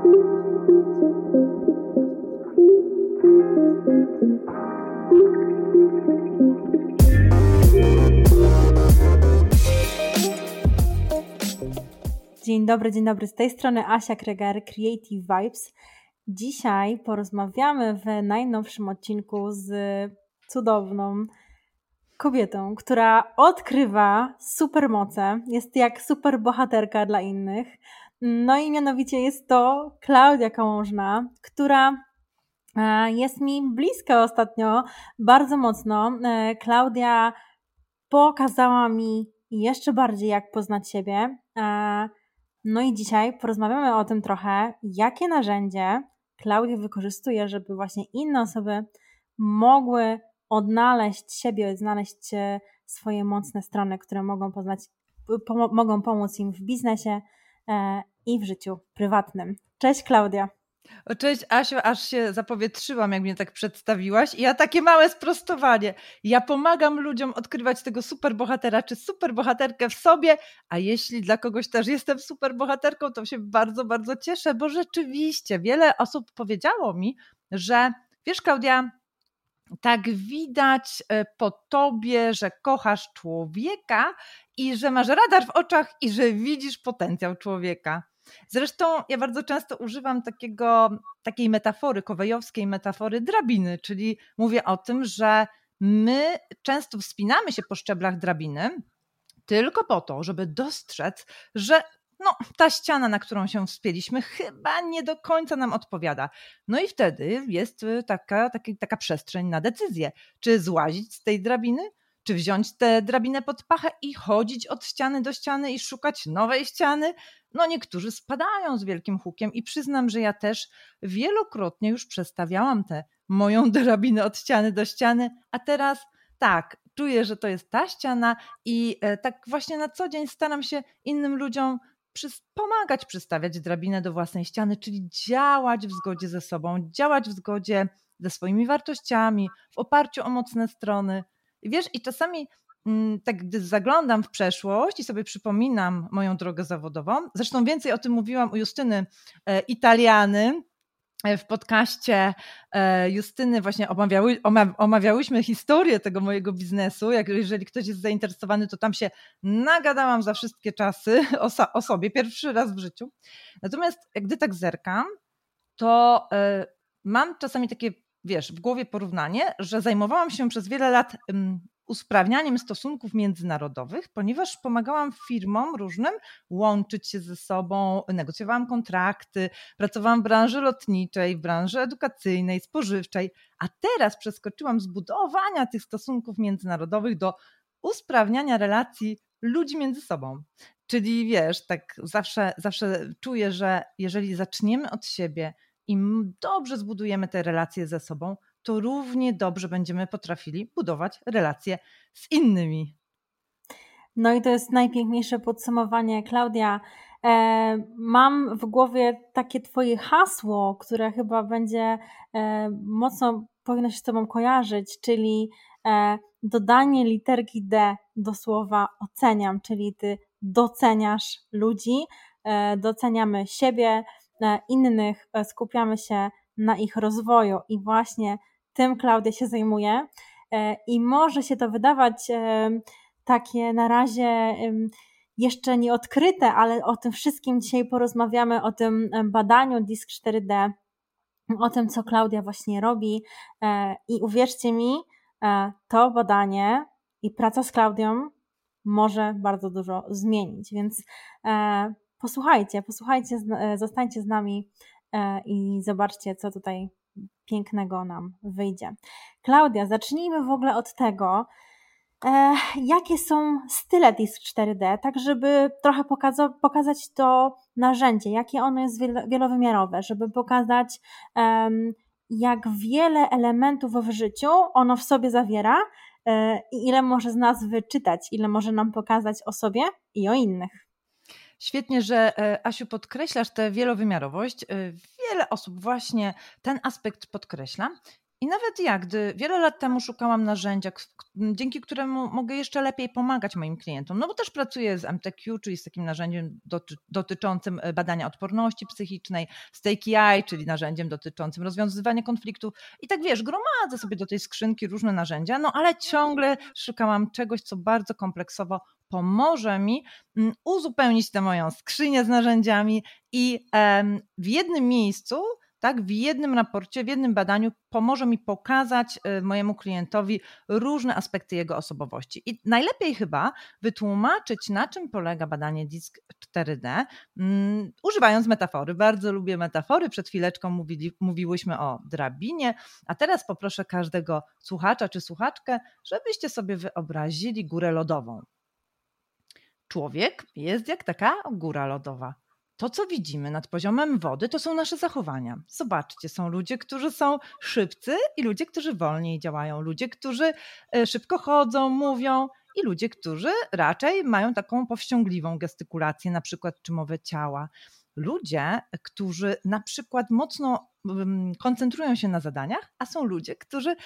Dzień dobry, dzień dobry. Z tej strony Asia Kreger, Creative Vibes. Dzisiaj porozmawiamy w najnowszym odcinku z cudowną kobietą, która odkrywa supermoce, jest jak superbohaterka dla innych. No i mianowicie jest to Klaudia Kałużna, która e, jest mi bliska ostatnio bardzo mocno. E, Klaudia pokazała mi jeszcze bardziej, jak poznać siebie. E, no i dzisiaj porozmawiamy o tym trochę, jakie narzędzie Klaudia wykorzystuje, żeby właśnie inne osoby mogły odnaleźć siebie, znaleźć swoje mocne strony, które mogą poznać, mogą pomóc im w biznesie i w życiu prywatnym. Cześć Klaudia. Cześć Asiu, aż się zapowietrzyłam, jak mnie tak przedstawiłaś. I ja takie małe sprostowanie. Ja pomagam ludziom odkrywać tego superbohatera czy superbohaterkę w sobie, a jeśli dla kogoś też jestem superbohaterką, to się bardzo, bardzo cieszę, bo rzeczywiście wiele osób powiedziało mi, że wiesz Klaudia, tak widać e, po tobie, że kochasz człowieka i że masz radar w oczach i że widzisz potencjał człowieka. Zresztą ja bardzo często używam takiego, takiej metafory, kowejowskiej metafory drabiny, czyli mówię o tym, że my często wspinamy się po szczeblach drabiny tylko po to, żeby dostrzec, że no, ta ściana, na którą się wspięliśmy, chyba nie do końca nam odpowiada. No i wtedy jest taka, taka, taka przestrzeń na decyzję, czy złazić z tej drabiny, czy wziąć tę drabinę pod pachę i chodzić od ściany do ściany i szukać nowej ściany. No niektórzy spadają z wielkim hukiem i przyznam, że ja też wielokrotnie już przestawiałam tę moją drabinę od ściany do ściany, a teraz tak, czuję, że to jest ta ściana i e, tak właśnie na co dzień staram się innym ludziom pomagać przystawiać drabinę do własnej ściany, czyli działać w zgodzie ze sobą, działać w zgodzie ze swoimi wartościami, w oparciu o mocne strony. Wiesz, i czasami tak gdy zaglądam w przeszłość i sobie przypominam moją drogę zawodową, zresztą więcej o tym mówiłam u Justyny e, Italiany, E, w podcaście e, Justyny właśnie omawiały, omawiałyśmy historię tego mojego biznesu. Jak, jeżeli ktoś jest zainteresowany, to tam się nagadałam za wszystkie czasy o, o sobie, pierwszy raz w życiu. Natomiast gdy tak zerkam, to mam czasami takie, wiesz, w głowie porównanie, że zajmowałam się przez wiele lat usprawnianiem stosunków międzynarodowych, ponieważ pomagałam firmom różnym łączyć się ze sobą, negocjowałam kontrakty, pracowałam w branży lotniczej, w branży edukacyjnej, spożywczej, a teraz przeskoczyłam z budowania tych stosunków międzynarodowych do usprawniania relacji ludzi między sobą. Czyli wiesz, tak zawsze, zawsze czuję, że jeżeli zaczniemy od siebie i dobrze zbudujemy te relacje ze sobą, to równie dobrze będziemy potrafili budować relacje z innymi. No i to jest najpiękniejsze podsumowanie. Klaudia, e, mam w głowie takie Twoje hasło, które chyba będzie e, mocno powinno się z Tobą kojarzyć, czyli e, dodanie literki D do słowa oceniam, czyli Ty doceniasz ludzi, doceniamy siebie, innych, skupiamy się na ich rozwoju i właśnie tym Klaudia się zajmuje. E, I może się to wydawać e, takie na razie jeszcze nieodkryte, ale o tym wszystkim dzisiaj porozmawiamy, o tym badaniu DISC 4D, o tym, co Klaudia właśnie robi. E, I uwierzcie mi, to badanie i praca z Klaudią może bardzo dużo zmienić. Więc posłuchajcie, posłuchajcie, zostańcie z nami i zobaczcie, co tutaj pięknego nam wyjdzie. Klaudia, zacznijmy w ogóle od tego, e, jakie są style DISC 4D, tak żeby trochę pokaza- pokazać to narzędzie, jakie ono jest wielowymiarowe, żeby pokazać, jak wiele elementów w życiu ono w sobie zawiera e, i ile może z nas wyczytać, ile może nam pokazać o sobie i o innych. Świetnie, że e, Asiu podkreślasz tę wielowymiarowość. E, wiele osób właśnie ten aspekt podkreśla. I nawet ja, gdy wiele lat temu szukałam narzędzia, dzięki któremu mogę jeszcze lepiej pomagać moim klientom, no bo też pracuję z MTQ, czyli z takim narzędziem doty dotyczącym e, badania odporności psychicznej, z TakeEye, czyli narzędziem dotyczącym rozwiązywania konfliktów. I tak wiesz, gromadzę sobie do tej skrzynki różne narzędzia, no ale ciągle szukałam czegoś, co bardzo kompleksowo pomoże mi mm, uzupełnić tę moją skrzynię z narzędziami i w jednym miejscu tak, w jednym raporcie, w jednym badaniu pomoże mi pokazać y, mojemu klientowi różne aspekty jego osobowości. I najlepiej chyba wytłumaczyć, na czym polega badanie DISC 4D, um, używając metafory. Bardzo lubię metafory. Przed chwileczką mówili, mówiłyśmy o drabinie, a teraz poproszę każdego słuchacza czy słuchaczkę, żebyście sobie wyobrazili górę lodową. Człowiek jest jak taka góra lodowa to, co widzimy nad poziomem wody, to są nasze zachowania. Zobaczcie, są ludzie, którzy są szybcy i ludzie, którzy wolniej działają, ludzie, którzy e, szybko chodzą, mówią i ludzie, którzy raczej mają taką powściągliwą gestykulację, na przykład czy mowę ciała. Ludzie, którzy na przykład mocno mm, koncentrują się na zadaniach, a są ludzie, którzy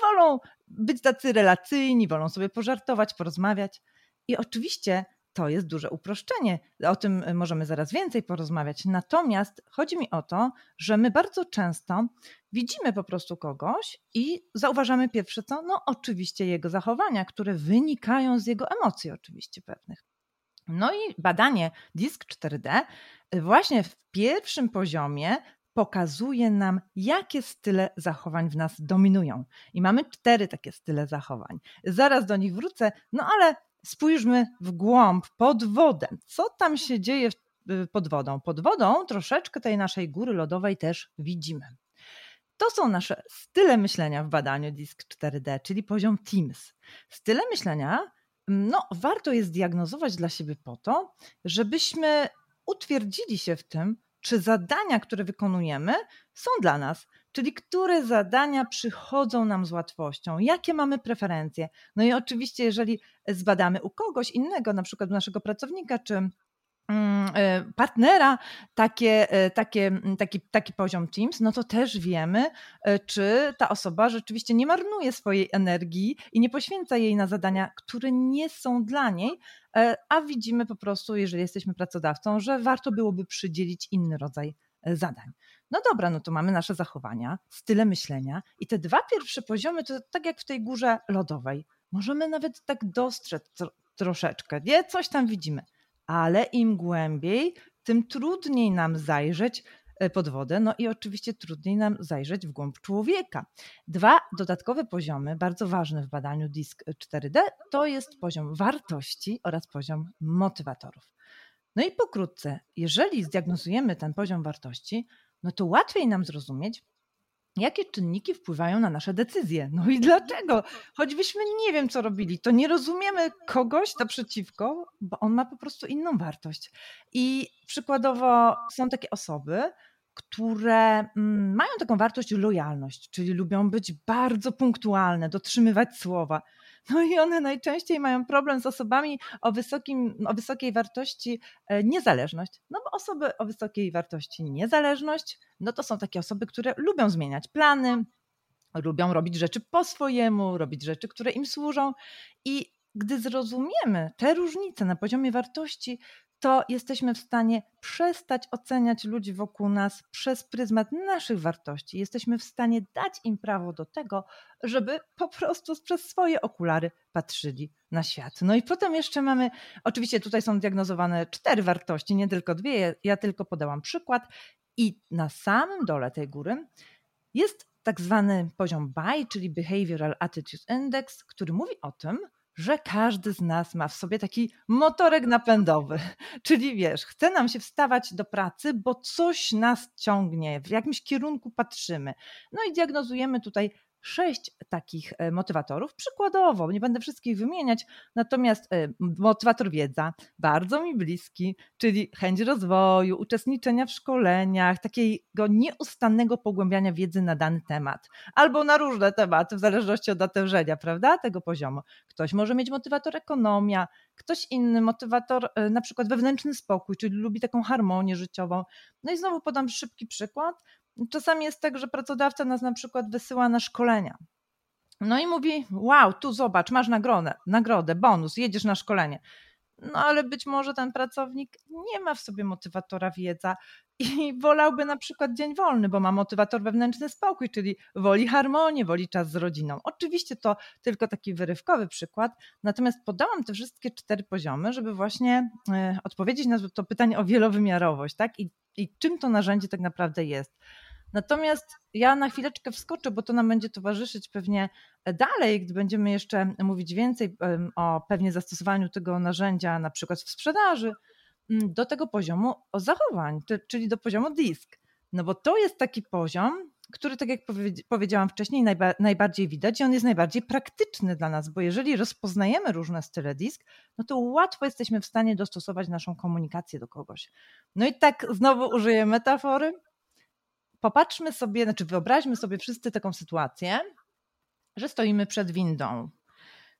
wolą być tacy relacyjni, wolą sobie pożartować, porozmawiać. I oczywiście to jest duże uproszczenie. O tym y, możemy zaraz więcej porozmawiać. Natomiast chodzi mi o to, że my bardzo często widzimy po prostu kogoś i zauważamy pierwsze co? No, oczywiście jego zachowania, które wynikają z jego emocji, oczywiście pewnych. No i badanie DISC 4D y, właśnie w pierwszym poziomie pokazuje nam, jakie style zachowań w nas dominują. I mamy cztery takie style zachowań. Zaraz do nich wrócę, no ale spójrzmy w głąb, pod wodę. Co tam się dzieje pod wodą? Pod wodą troszeczkę tej naszej góry lodowej też widzimy. To są nasze style myślenia w badaniu DISC 4D, czyli poziom Teams. Style myślenia no, warto jest diagnozować dla siebie po to, żebyśmy utwierdzili się w tym, czy zadania, które wykonujemy, są dla nas, czyli które zadania przychodzą nam z łatwością, jakie mamy preferencje. No i oczywiście, jeżeli zbadamy u kogoś innego, na przykład naszego pracownika czy mm, e, partnera takie, e, takie, taki, taki poziom Teams, no to też wiemy, e, czy ta osoba rzeczywiście nie marnuje swojej energii i nie poświęca jej na zadania, które nie są dla niej, a widzimy po prostu, jeżeli jesteśmy pracodawcą, że warto byłoby przydzielić inny rodzaj zadań. No dobra, no to mamy nasze zachowania, style myślenia i te dwa pierwsze poziomy to tak jak w tej górze lodowej. Możemy nawet tak dostrzec tro, troszeczkę, nie? Coś tam widzimy, ale im głębiej, tym trudniej nam zajrzeć e, pod wodę, no i oczywiście trudniej nam zajrzeć w głąb człowieka. Dwa dodatkowe poziomy, bardzo ważne w badaniu DISC 4D, to jest poziom wartości oraz poziom motywatorów. No i pokrótce, jeżeli zdiagnozujemy ten poziom wartości, no to łatwiej nam zrozumieć, jakie czynniki wpływają na nasze decyzje. No i dlaczego? Choćbyśmy nie wiem, co robili, to nie rozumiemy kogoś naprzeciwko, bo on ma po prostu inną wartość. I przykładowo są takie osoby, które mm, mają taką wartość lojalność, czyli lubią być bardzo punktualne, dotrzymywać słowa. No i one najczęściej mają problem z osobami o, wysokim, o wysokiej wartości e, niezależność. No bo osoby o wysokiej wartości niezależność, no to są takie osoby, które lubią zmieniać plany, lubią robić rzeczy po swojemu, robić rzeczy, które im służą. I gdy zrozumiemy te różnice na poziomie wartości, to jesteśmy w stanie przestać oceniać ludzi wokół nas przez pryzmat naszych wartości. Jesteśmy w stanie dać im prawo do tego, żeby po prostu przez swoje okulary patrzyli na świat. No i potem jeszcze mamy, oczywiście tutaj są diagnozowane cztery wartości, nie tylko dwie, ja tylko podałam przykład. I na samym dole tej góry jest tak zwany poziom BAI, czyli Behavioral Attitude Index, który mówi o tym, że każdy z nas ma w sobie taki motorek napędowy. Czyli wiesz, chce nam się wstawać do pracy, bo coś nas ciągnie, w jakimś kierunku patrzymy. No i diagnozujemy tutaj sześć takich e, motywatorów. Przykładowo, nie będę wszystkich wymieniać, natomiast e, motywator wiedza, bardzo mi bliski, czyli chęć rozwoju, uczestniczenia w szkoleniach, takiego nieustannego pogłębiania wiedzy na dany temat, albo na różne tematy, w zależności od natężenia, prawda, tego poziomu. Ktoś może mieć motywator ekonomia, ktoś inny motywator, e, na przykład wewnętrzny spokój, czyli lubi taką harmonię życiową. No i znowu podam szybki przykład. Czasami jest tak, że pracodawca nas na przykład wysyła na szkolenia. No i mówi: Wow, tu zobacz, masz nagrodę, nagrodę, bonus, jedziesz na szkolenie. No ale być może ten pracownik nie ma w sobie motywatora wiedza i wolałby na przykład dzień wolny, bo ma motywator wewnętrzny spokój, czyli woli harmonię, woli czas z rodziną. Oczywiście to tylko taki wyrywkowy przykład, natomiast podałam te wszystkie cztery poziomy, żeby właśnie e, odpowiedzieć na to pytanie o wielowymiarowość, tak? I, i czym to narzędzie tak naprawdę jest. Natomiast ja na chwileczkę wskoczę, bo to nam będzie towarzyszyć pewnie dalej, gdy będziemy jeszcze mówić więcej o pewnie zastosowaniu tego narzędzia, na przykład w sprzedaży, mm, do tego poziomu zachowań, czyli do poziomu disk. No bo to jest taki poziom, który, tak jak powiedziałam wcześniej, najbardziej widać i on jest najbardziej praktyczny dla nas, bo jeżeli rozpoznajemy różne style disk, no to łatwo jesteśmy w stanie dostosować naszą komunikację do kogoś. No i tak znowu użyję metafory, popatrzmy sobie, znaczy wyobraźmy sobie wszyscy taką sytuację, że stoimy przed windą.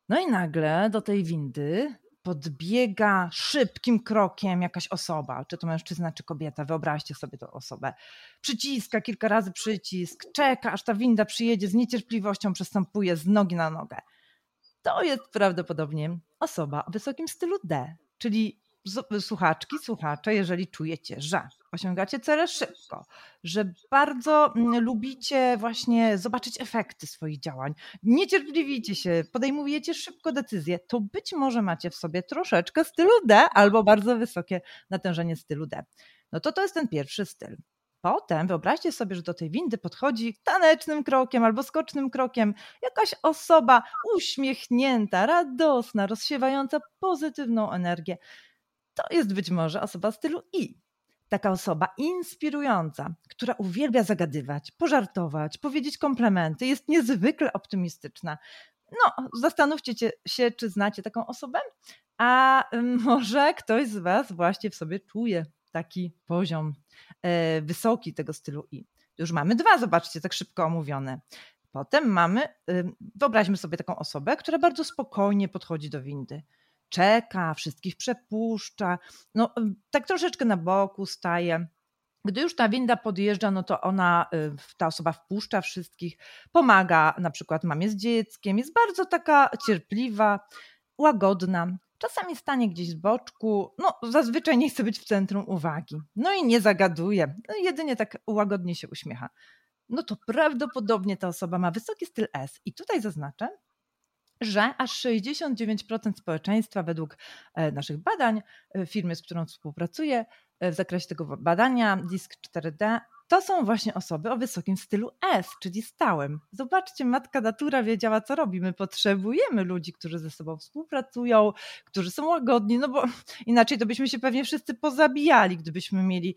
No i nagle do tej windy podbiega szybkim krokiem jakaś osoba, czy to mężczyzna, czy kobieta, wyobraźcie sobie tę osobę. Przyciska kilka razy przycisk, czeka, aż ta winda przyjedzie, z niecierpliwością przestępuje z nogi na nogę. To jest prawdopodobnie osoba o wysokim stylu D, czyli słuchaczki, słuchacze, jeżeli czujecie, że osiągacie cele szybko, że bardzo mm, lubicie właśnie zobaczyć efekty swoich działań, niecierpliwicie się, podejmujecie szybko decyzje, to być może macie w sobie troszeczkę stylu D albo bardzo wysokie natężenie stylu D. No to to jest ten pierwszy styl. Potem wyobraźcie sobie, że do tej windy podchodzi tanecznym krokiem albo skocznym krokiem jakaś osoba uśmiechnięta, radosna, rozsiewająca pozytywną energię to jest być może osoba stylu I. Taka osoba inspirująca, która uwielbia zagadywać, pożartować, powiedzieć komplementy, jest niezwykle optymistyczna. No, zastanówcie się, czy znacie taką osobę, a może ktoś z Was właśnie w sobie czuje taki poziom e, wysoki tego stylu I. Już mamy dwa, zobaczcie, tak szybko omówione. Potem mamy, wyobraźmy sobie taką osobę, która bardzo spokojnie podchodzi do windy czeka, wszystkich przepuszcza, no tak troszeczkę na boku staje. Gdy już ta winda podjeżdża, no to ona, y, ta osoba wpuszcza wszystkich, pomaga na przykład mamie z dzieckiem, jest bardzo taka cierpliwa, łagodna. Czasami stanie gdzieś z boczku, no zazwyczaj nie chce być w centrum uwagi. No i nie zagaduje, no, jedynie tak łagodnie się uśmiecha. No to prawdopodobnie ta osoba ma wysoki styl S. I tutaj zaznaczę, że aż 69% społeczeństwa według e, naszych badań e, firmy, z którą współpracuję e, w zakresie tego badania DISC 4D, to są właśnie osoby o wysokim stylu S, czyli stałym. Zobaczcie, matka natura wiedziała, co robi. My potrzebujemy ludzi, którzy ze sobą współpracują, którzy są łagodni, no bo inaczej to byśmy się pewnie wszyscy pozabijali, gdybyśmy mieli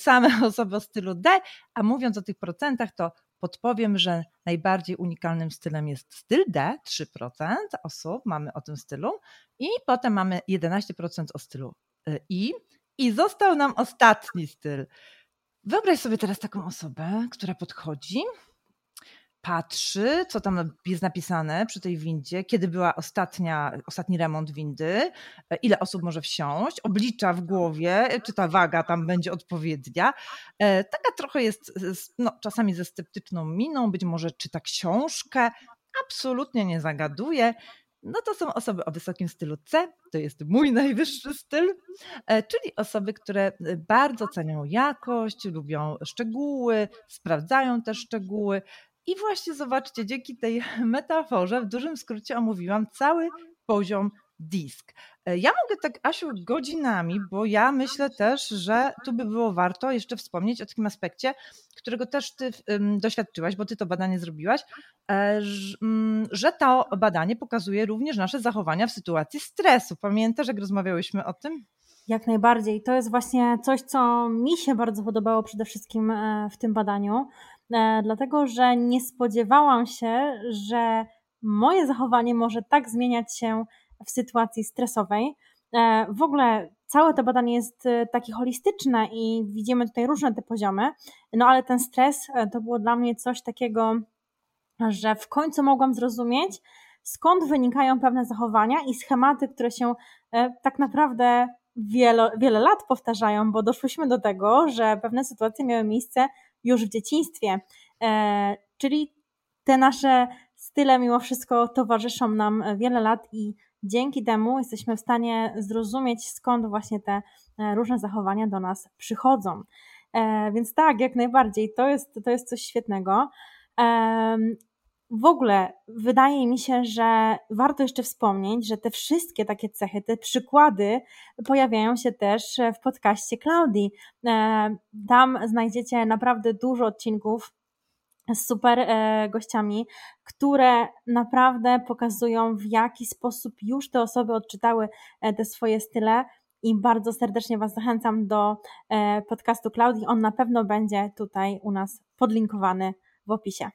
same osoby o stylu D. A mówiąc o tych procentach, to podpowiem, że najbardziej unikalnym stylem jest styl D, 3% osób mamy o tym stylu, i potem mamy 11% o stylu y, I. I został nam ostatni styl. Wyobraź sobie teraz taką osobę, która podchodzi patrzy, co tam jest napisane przy tej windzie, kiedy była ostatnia, ostatni remont windy, ile osób może wsiąść, oblicza w głowie, czy ta waga tam będzie odpowiednia. E, taka trochę jest no, czasami ze sceptyczną miną, być może czyta książkę, absolutnie nie zagaduje. No to są osoby o wysokim stylu C, to jest mój najwyższy styl, e, czyli osoby, które bardzo cenią jakość, lubią szczegóły, sprawdzają te szczegóły, i właśnie zobaczcie, dzięki tej metaforze w dużym skrócie omówiłam cały poziom disk. E, ja mogę tak, Asiu, godzinami, bo ja myślę też, że tu by było warto jeszcze wspomnieć o takim aspekcie, którego też ty doświadczyłaś, bo ty to badanie zrobiłaś, e, mm, że to badanie pokazuje również nasze zachowania w sytuacji stresu. Pamiętasz, jak rozmawiałyśmy o tym? Jak najbardziej. To jest właśnie coś, co mi się bardzo podobało przede wszystkim e, w tym badaniu, dlatego że nie spodziewałam się, że moje zachowanie może tak zmieniać się w sytuacji stresowej. E, w ogóle całe to badanie jest e, takie holistyczne i widzimy tutaj różne te poziomy, no ale ten stres to było dla mnie coś takiego, że w końcu mogłam zrozumieć, skąd wynikają pewne zachowania i schematy, które się tak naprawdę wiele, wiele lat powtarzają, bo doszłyśmy do tego, że pewne sytuacje miały miejsce już w dzieciństwie. E, czyli te nasze style mimo wszystko towarzyszą nam wiele lat i dzięki temu jesteśmy w stanie zrozumieć, skąd właśnie te e, różne zachowania do nas przychodzą. E, więc tak, jak najbardziej, to jest, to jest coś świetnego. W ogóle wydaje mi się, że warto jeszcze wspomnieć, że te wszystkie takie cechy, te przykłady pojawiają się też w podcaście Klaudii. E, tam znajdziecie naprawdę dużo odcinków z super e, gościami, które naprawdę pokazują, w jaki sposób już te osoby odczytały e, te swoje style. I bardzo serdecznie Was zachęcam do podcastu Klaudii. On na pewno będzie tutaj u nas podlinkowany w opisie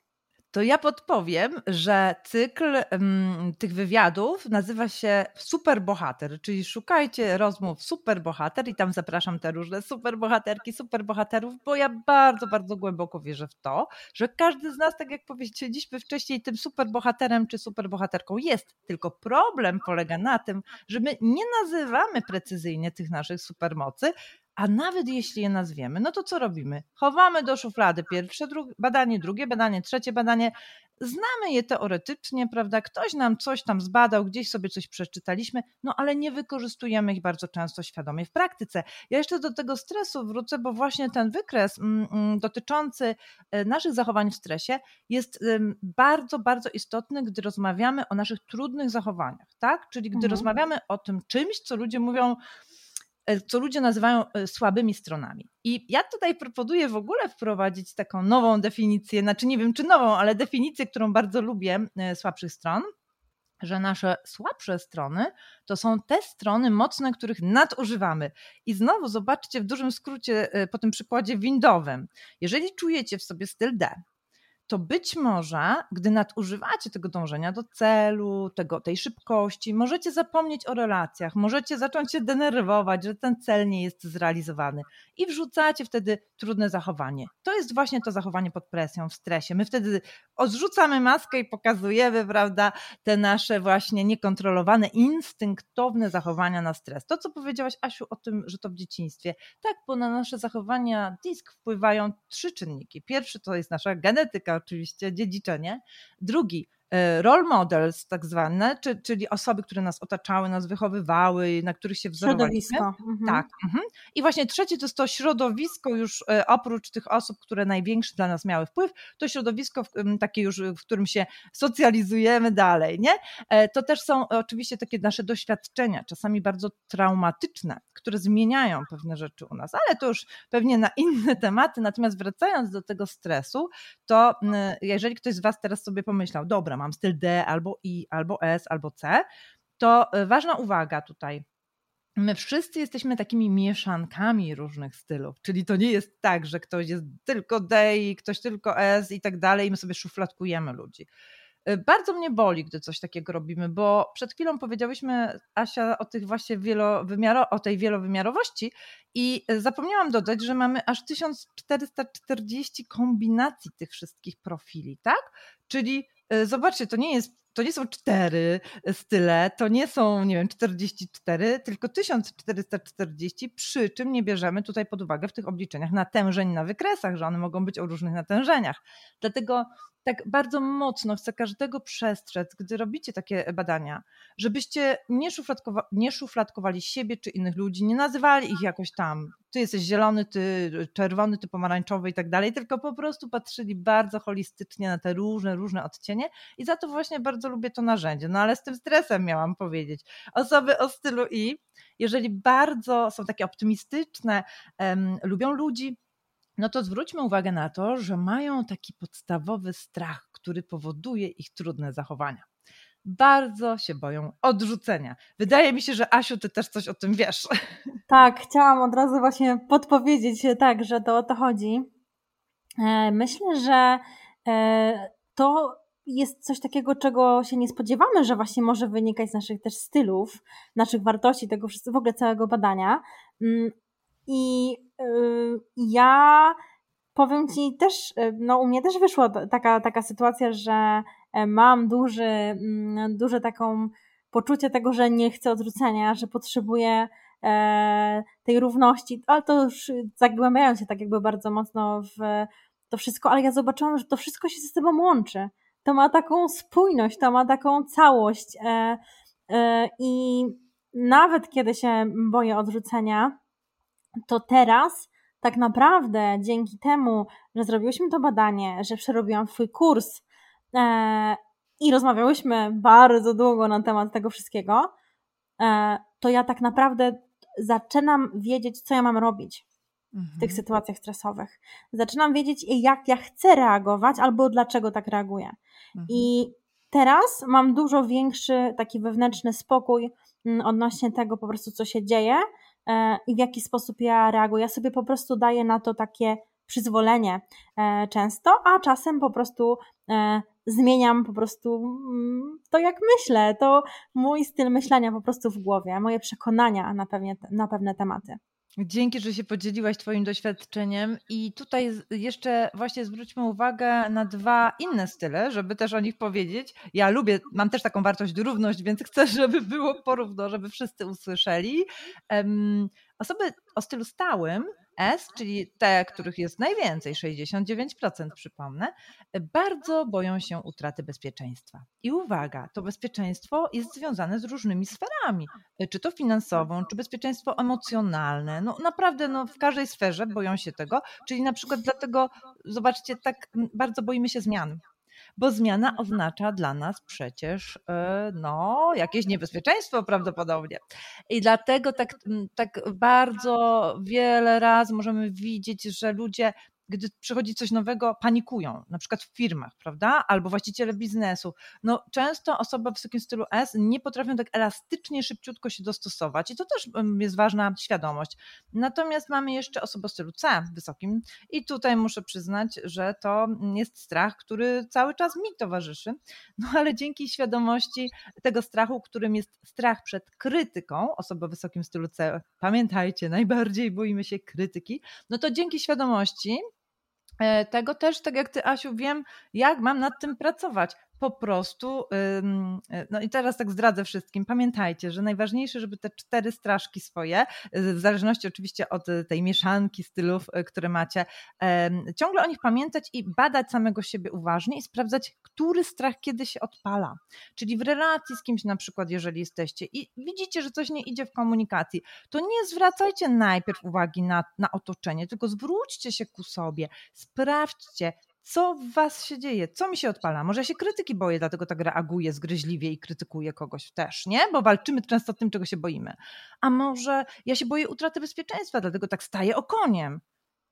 to ja podpowiem, że cykl um, tych wywiadów nazywa się Superbohater, czyli szukajcie rozmów Superbohater i tam zapraszam te różne superbohaterki, superbohaterów, bo ja bardzo, bardzo głęboko wierzę w to, że każdy z nas, tak jak powiedzieliśmy wcześniej, tym superbohaterem czy superbohaterką jest. Tylko problem polega na tym, że my nie nazywamy precyzyjnie tych naszych supermocy, a nawet jeśli je nazwiemy, no to co robimy? Chowamy do szuflady pierwsze drugie, badanie, drugie badanie, trzecie badanie. Znamy je teoretycznie, prawda? Ktoś nam coś tam zbadał, gdzieś sobie coś przeczytaliśmy, no ale nie wykorzystujemy ich bardzo często świadomie w praktyce. Ja jeszcze do tego stresu wrócę, bo właśnie ten wykres mm, mm, dotyczący e, naszych zachowań w stresie jest bardzo, bardzo istotny, gdy rozmawiamy o naszych trudnych zachowaniach, tak? Czyli gdy mhm. rozmawiamy o tym czymś, co ludzie mówią, co ludzie nazywają e, słabymi stronami. I ja tutaj proponuję w ogóle wprowadzić taką nową definicję, znaczy nie wiem czy nową, ale definicję, którą bardzo lubię e, słabszych stron, że nasze słabsze strony to są te strony mocne, których nadużywamy. I znowu zobaczcie w dużym skrócie po tym przykładzie windowym. Jeżeli czujecie w sobie styl D, to być może, gdy nadużywacie tego dążenia do celu, tego, tej szybkości, możecie zapomnieć o relacjach, możecie zacząć się denerwować, że ten cel nie jest zrealizowany i wrzucacie wtedy trudne zachowanie. To jest właśnie to zachowanie pod presją, w stresie. My wtedy odrzucamy maskę i pokazujemy, prawda, te nasze właśnie niekontrolowane, instynktowne zachowania na stres. To, co powiedziałaś, Asiu, o tym, że to w dzieciństwie. Tak, bo na nasze zachowania disk wpływają trzy czynniki. Pierwszy to jest nasza genetyka, oczywiście, dziedziczenie. Drugi, role models tak zwane, czyli osoby, które nas otaczały, nas wychowywały, na których się wzorowaliśmy. Środowisko. Mhm. Tak. Mhm. I właśnie trzecie to jest to środowisko już e, oprócz tych osób, które największy dla nas miały wpływ, to środowisko takie już, w którym się socjalizujemy dalej, nie? E, to też są oczywiście takie nasze doświadczenia, czasami bardzo traumatyczne, które zmieniają pewne rzeczy u nas, ale to już pewnie na inne tematy. Natomiast wracając do tego stresu, to jeżeli ktoś z Was teraz sobie pomyślał, dobra, mam styl D albo I, albo S, albo C, to e, ważna uwaga tutaj. My wszyscy jesteśmy takimi mieszankami różnych stylów, czyli to nie jest tak, że ktoś jest tylko D i ktoś tylko S i tak dalej, i my sobie szufladkujemy ludzi. E, bardzo mnie boli, gdy coś takiego robimy, bo przed chwilą powiedziałyśmy, Asia, o, tych właśnie wielowymiaro, o tej wielowymiarowości i zapomniałam dodać, że mamy aż 1440 kombinacji tych wszystkich profili, tak? Czyli E, zobaczcie, to nie jest to nie są cztery style, to nie są, nie wiem, 44, tylko 1440, przy czym nie bierzemy tutaj pod uwagę w tych obliczeniach natężeń na wykresach, że one mogą być o różnych natężeniach. Dlatego tak bardzo mocno chcę każdego przestrzec, gdy robicie takie badania, żebyście nie, szufladkowa nie szufladkowali siebie czy innych ludzi, nie nazywali ich jakoś tam, ty jesteś zielony, ty czerwony, ty pomarańczowy i tak dalej, tylko po prostu patrzyli bardzo holistycznie na te różne, różne odcienie i za to właśnie bardzo lubię to narzędzie. No ale z tym stresem miałam powiedzieć. Osoby o stylu I, jeżeli bardzo są takie optymistyczne, um, lubią ludzi, no to zwróćmy uwagę na to, że mają taki podstawowy strach, który powoduje ich trudne zachowania. Bardzo się boją odrzucenia. Wydaje mi się, że Asiu, ty też coś o tym wiesz. Tak, chciałam od razu właśnie podpowiedzieć, tak, że to o to chodzi. E, myślę, że e, to jest coś takiego, czego się nie spodziewamy, że właśnie może wynikać z naszych też stylów, naszych wartości, tego w ogóle całego badania. I y, ja powiem Ci też, y, no u mnie też wyszła taka, taka sytuacja, że e, mam duży, mm, duże taką poczucie tego, że nie chcę odrzucenia, że potrzebuję e, tej równości, ale to już zagłębiają się tak jakby bardzo mocno w to wszystko, ale ja zobaczyłam, że to wszystko się ze sobą łączy. To ma taką spójność, to ma taką całość. E, e, I nawet kiedy się boję odrzucenia, to teraz tak naprawdę dzięki temu, że zrobiłyśmy to badanie, że przerobiłam swój kurs e, i rozmawiałyśmy bardzo długo na temat tego wszystkiego, e, to ja tak naprawdę zaczynam wiedzieć, co ja mam robić w tych mhm. sytuacjach stresowych. Zaczynam wiedzieć, jak ja chcę reagować albo dlaczego tak reaguję. Mhm. I teraz mam dużo większy taki wewnętrzny spokój mm, odnośnie tego po prostu, co się dzieje i w jaki sposób ja reaguję. Ja sobie po prostu daję na to takie przyzwolenie e, często, a czasem po prostu e, zmieniam po prostu mm, to, jak myślę. To mój styl myślenia po prostu w głowie, moje przekonania na, pewnie, na pewne tematy. Dzięki, że się podzieliłaś Twoim doświadczeniem. I tutaj jeszcze właśnie zwróćmy uwagę na dwa inne style, żeby też o nich powiedzieć. Ja lubię, mam też taką wartość równość, więc chcę, żeby było porówno, żeby wszyscy usłyszeli. Osoby o stylu stałym S, czyli te, których jest najwięcej, 69% przypomnę, bardzo boją się utraty bezpieczeństwa. I uwaga, to bezpieczeństwo jest związane z różnymi sferami, czy to finansową, czy bezpieczeństwo emocjonalne. No naprawdę no, w każdej sferze boją się tego, czyli na przykład dlatego, zobaczcie, tak bardzo boimy się zmian bo zmiana oznacza dla nas przecież e, no, jakieś niebezpieczeństwo prawdopodobnie. I dlatego tak, tak bardzo wiele razy możemy widzieć, że ludzie gdy przychodzi coś nowego, panikują, na przykład w firmach, prawda? Albo właściciele biznesu. No, często osoby w wysokim stylu S nie potrafią tak elastycznie, szybciutko się dostosować i to też jest ważna świadomość. Natomiast mamy jeszcze osobę o stylu C wysokim i tutaj muszę przyznać, że to jest strach, który cały czas mi towarzyszy, no ale dzięki świadomości tego strachu, którym jest strach przed krytyką, osoba o wysokim stylu C, pamiętajcie, najbardziej boimy się krytyki, no to dzięki świadomości tego też, tak jak ty, Asiu, wiem, jak mam nad tym pracować po prostu, e, no i teraz tak zdradzę wszystkim, pamiętajcie, że najważniejsze, żeby te cztery straszki swoje, w zależności oczywiście od tej mieszanki stylów, e, które macie, ciągle o nich pamiętać i badać samego siebie uważnie i sprawdzać, który strach kiedy się odpala. Czyli w relacji z kimś na przykład, jeżeli jesteście i widzicie, że coś nie idzie w komunikacji, to nie zwracajcie najpierw uwagi na, na otoczenie, tylko zwróćcie się ku sobie, sprawdźcie, co w was się dzieje? Co mi się odpala? Może ja się krytyki boję, dlatego tak reaguję zgryźliwie i krytykuję kogoś też, nie? Bo walczymy często tym, czego się boimy. A może ja się boję utraty bezpieczeństwa, dlatego tak staję okoniem.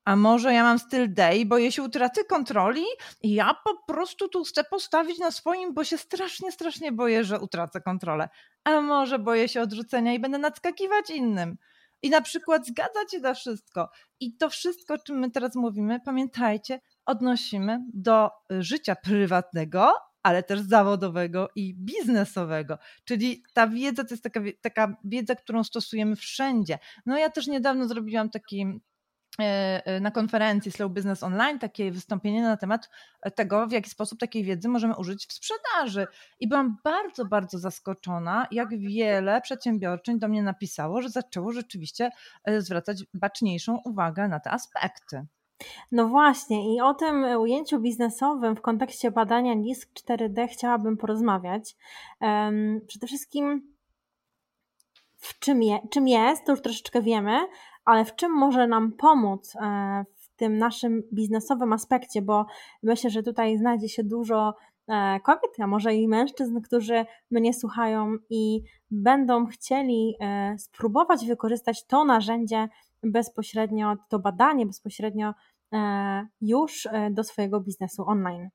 A może ja mam styl D i boję się utraty kontroli i ja po prostu tu chcę postawić na swoim, bo się strasznie, strasznie boję, że utracę kontrolę. A może boję się odrzucenia i będę nadskakiwać innym i na przykład zgadzać się na wszystko. I to wszystko, o czym my teraz mówimy, pamiętajcie, odnosimy do y, życia prywatnego, ale też zawodowego i biznesowego. Czyli ta wiedza to jest taka, taka wiedza, którą stosujemy wszędzie. No ja też niedawno zrobiłam taki e, e, na konferencji Slow Business Online takie wystąpienie na temat tego, w jaki sposób takiej wiedzy możemy użyć w sprzedaży. I byłam bardzo, bardzo zaskoczona, jak wiele przedsiębiorczyń do mnie napisało, że zaczęło rzeczywiście zwracać baczniejszą uwagę na te aspekty. No właśnie, i o tym ujęciu biznesowym w kontekście badania NISK 4D chciałabym porozmawiać. Przede wszystkim, w czym, je, czym jest, to już troszeczkę wiemy, ale w czym może nam pomóc e, w tym naszym biznesowym aspekcie, bo myślę, że tutaj znajdzie się dużo e, kobiet, a może i mężczyzn, którzy mnie słuchają i będą chcieli e, spróbować wykorzystać to narzędzie bezpośrednio, to badanie bezpośrednio już e, do swojego biznesu online.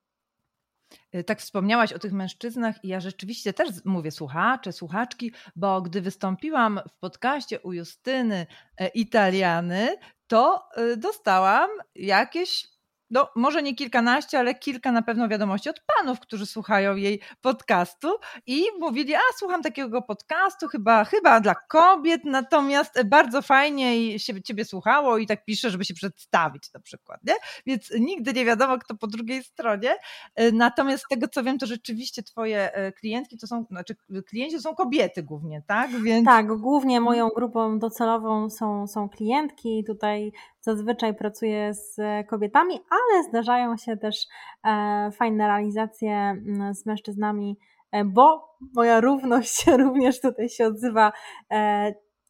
E, tak wspomniałaś o tych mężczyznach i ja rzeczywiście też mówię słuchacze, słuchaczki, bo gdy wystąpiłam w podcaście u Justyny Italiany, to dostałam jakieś no może nie kilkanaście, ale kilka na pewno wiadomości od panów, którzy słuchają jej podcastu i mówili, a słucham takiego podcastu, chyba, chyba dla kobiet, natomiast bardzo fajnie się ciebie słuchało i tak pisze, żeby się przedstawić na przykład, nie? Więc nigdy nie wiadomo, kto po drugiej stronie. Natomiast z tego, co wiem, to rzeczywiście twoje e, klientki to są, znaczy klienci to są kobiety głównie, tak? Więc... Tak, głównie moją grupą docelową są, są klientki. Tutaj zazwyczaj pracuję z kobietami, ale zdarzają się też e, fajne realizacje mm, z mężczyznami, e, bo moja równość również tutaj się odzywa.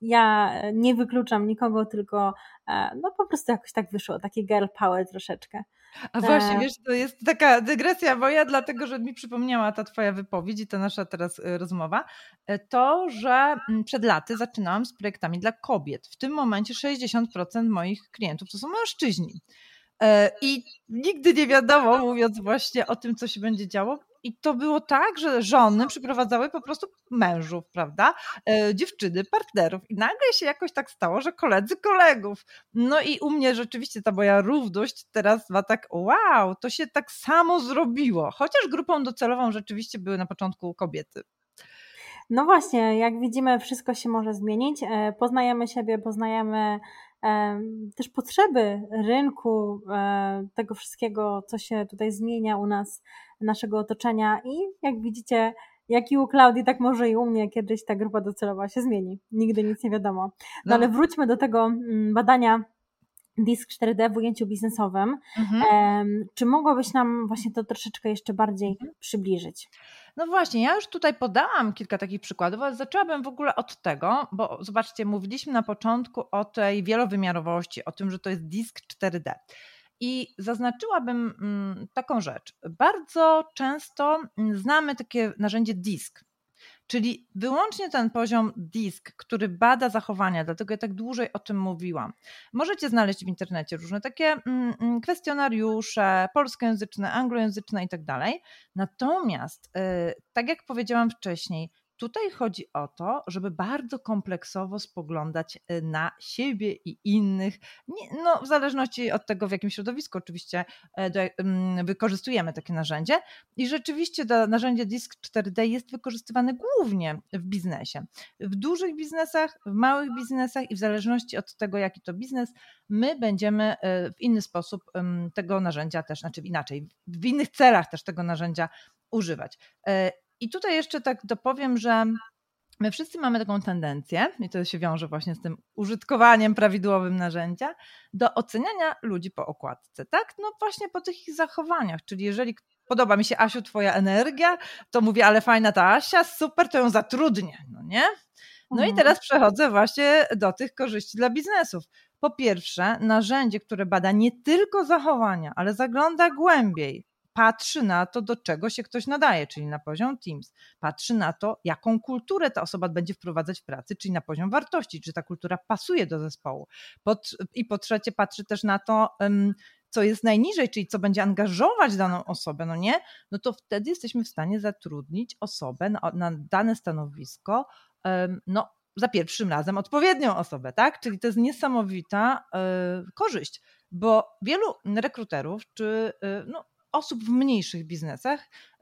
E, ja nie wykluczam nikogo, tylko no po prostu jakoś tak wyszło, taki girl power troszeczkę. A właśnie, wiesz, to jest taka dygresja moja, dlatego że mi przypomniała ta twoja wypowiedź i ta nasza teraz rozmowa, to, że mm, przed laty zaczynałam z projektami dla kobiet. W tym momencie 60% moich klientów to są mężczyźni. E, I nigdy nie wiadomo, mówiąc właśnie o tym, co się będzie działo. I to było tak, że żony przyprowadzały po prostu mężów, prawda? E, dziewczyny, partnerów. I nagle się jakoś tak stało, że koledzy kolegów. No i u mnie rzeczywiście ta moja równość teraz ma tak, wow, to się tak samo zrobiło. Chociaż grupą docelową rzeczywiście były na początku kobiety. No właśnie, jak widzimy, wszystko się może zmienić. E, poznajemy siebie, poznajemy też potrzeby rynku, e, tego wszystkiego, co się tutaj zmienia u nas, naszego otoczenia i jak widzicie, jak i u Klaudii, tak może i u mnie kiedyś ta grupa docelowa się zmieni. Nigdy nic nie wiadomo. No, no. ale wróćmy do tego mm, badania Disk 4D w ujęciu biznesowym. Mhm. Czy mogłabyś nam właśnie to troszeczkę jeszcze bardziej mhm. przybliżyć? No właśnie, ja już tutaj podałam kilka takich przykładów, ale zaczęłabym w ogóle od tego, bo zobaczcie, mówiliśmy na początku o tej wielowymiarowości, o tym, że to jest disk 4D. I zaznaczyłabym mm, taką rzecz. Bardzo często mm, znamy takie narzędzie disk. Czyli wyłącznie ten poziom disk, który bada zachowania, dlatego ja tak dłużej o tym mówiłam. Możecie znaleźć w internecie różne takie mm, kwestionariusze polskojęzyczne, anglojęzyczne tak dalej. Natomiast, y, tak jak powiedziałam wcześniej, Tutaj chodzi o to, żeby bardzo kompleksowo spoglądać y, na siebie i innych, no, w zależności od tego, w jakim środowisku oczywiście e, mm, wykorzystujemy takie narzędzie. I rzeczywiście to narzędzie Disk 4D jest wykorzystywane głównie w biznesie. W dużych biznesach, w małych biznesach i w zależności od tego, jaki to biznes, my będziemy e, w inny sposób tego narzędzia też, znaczy inaczej, w innych celach też tego narzędzia używać. I tutaj jeszcze tak dopowiem, że my wszyscy mamy taką tendencję, i to się wiąże właśnie z tym użytkowaniem prawidłowym narzędzia, do oceniania ludzi po okładce, tak? No właśnie po tych ich zachowaniach, czyli jeżeli podoba mi się Asiu twoja energia, to mówię, ale fajna ta Asia, super, to ją zatrudnię, no nie? No i mhm. teraz przechodzę właśnie do tych korzyści dla biznesów. Po pierwsze, narzędzie, które bada nie tylko zachowania, ale zagląda głębiej, patrzy na to, do czego się ktoś nadaje, czyli na poziom Teams. Patrzy na to, jaką kulturę ta osoba będzie wprowadzać w pracy, czyli na poziom wartości, czy ta kultura pasuje do zespołu. I po trzecie, patrzy też na to, co jest najniżej, czyli co będzie angażować daną osobę, no nie? No to wtedy jesteśmy w stanie zatrudnić osobę na, na dane stanowisko, no za pierwszym razem odpowiednią osobę, tak? Czyli to jest niesamowita y, korzyść, bo wielu rekruterów czy y, no, osób w mniejszych biznesach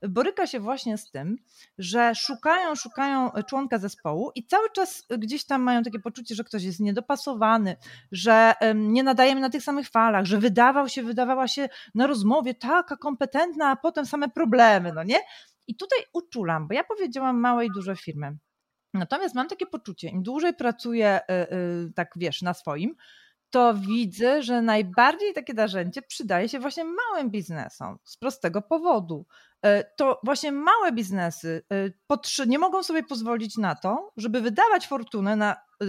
boryka się właśnie z tym, że szukają, szukają członka zespołu i cały czas gdzieś tam mają takie poczucie, że ktoś jest niedopasowany, że nie nadajemy na tych samych falach, że wydawał się, wydawała się na rozmowie taka kompetentna, a potem same problemy, no nie? I tutaj uczulam, bo ja powiedziałam małe i duże firmy. Natomiast mam takie poczucie, im dłużej pracuję, y, tak wiesz, na swoim, to widzę, że najbardziej takie narzędzie przydaje się właśnie małym biznesom z prostego powodu. E, to właśnie małe biznesy e, nie mogą sobie pozwolić na to, żeby wydawać fortunę na e,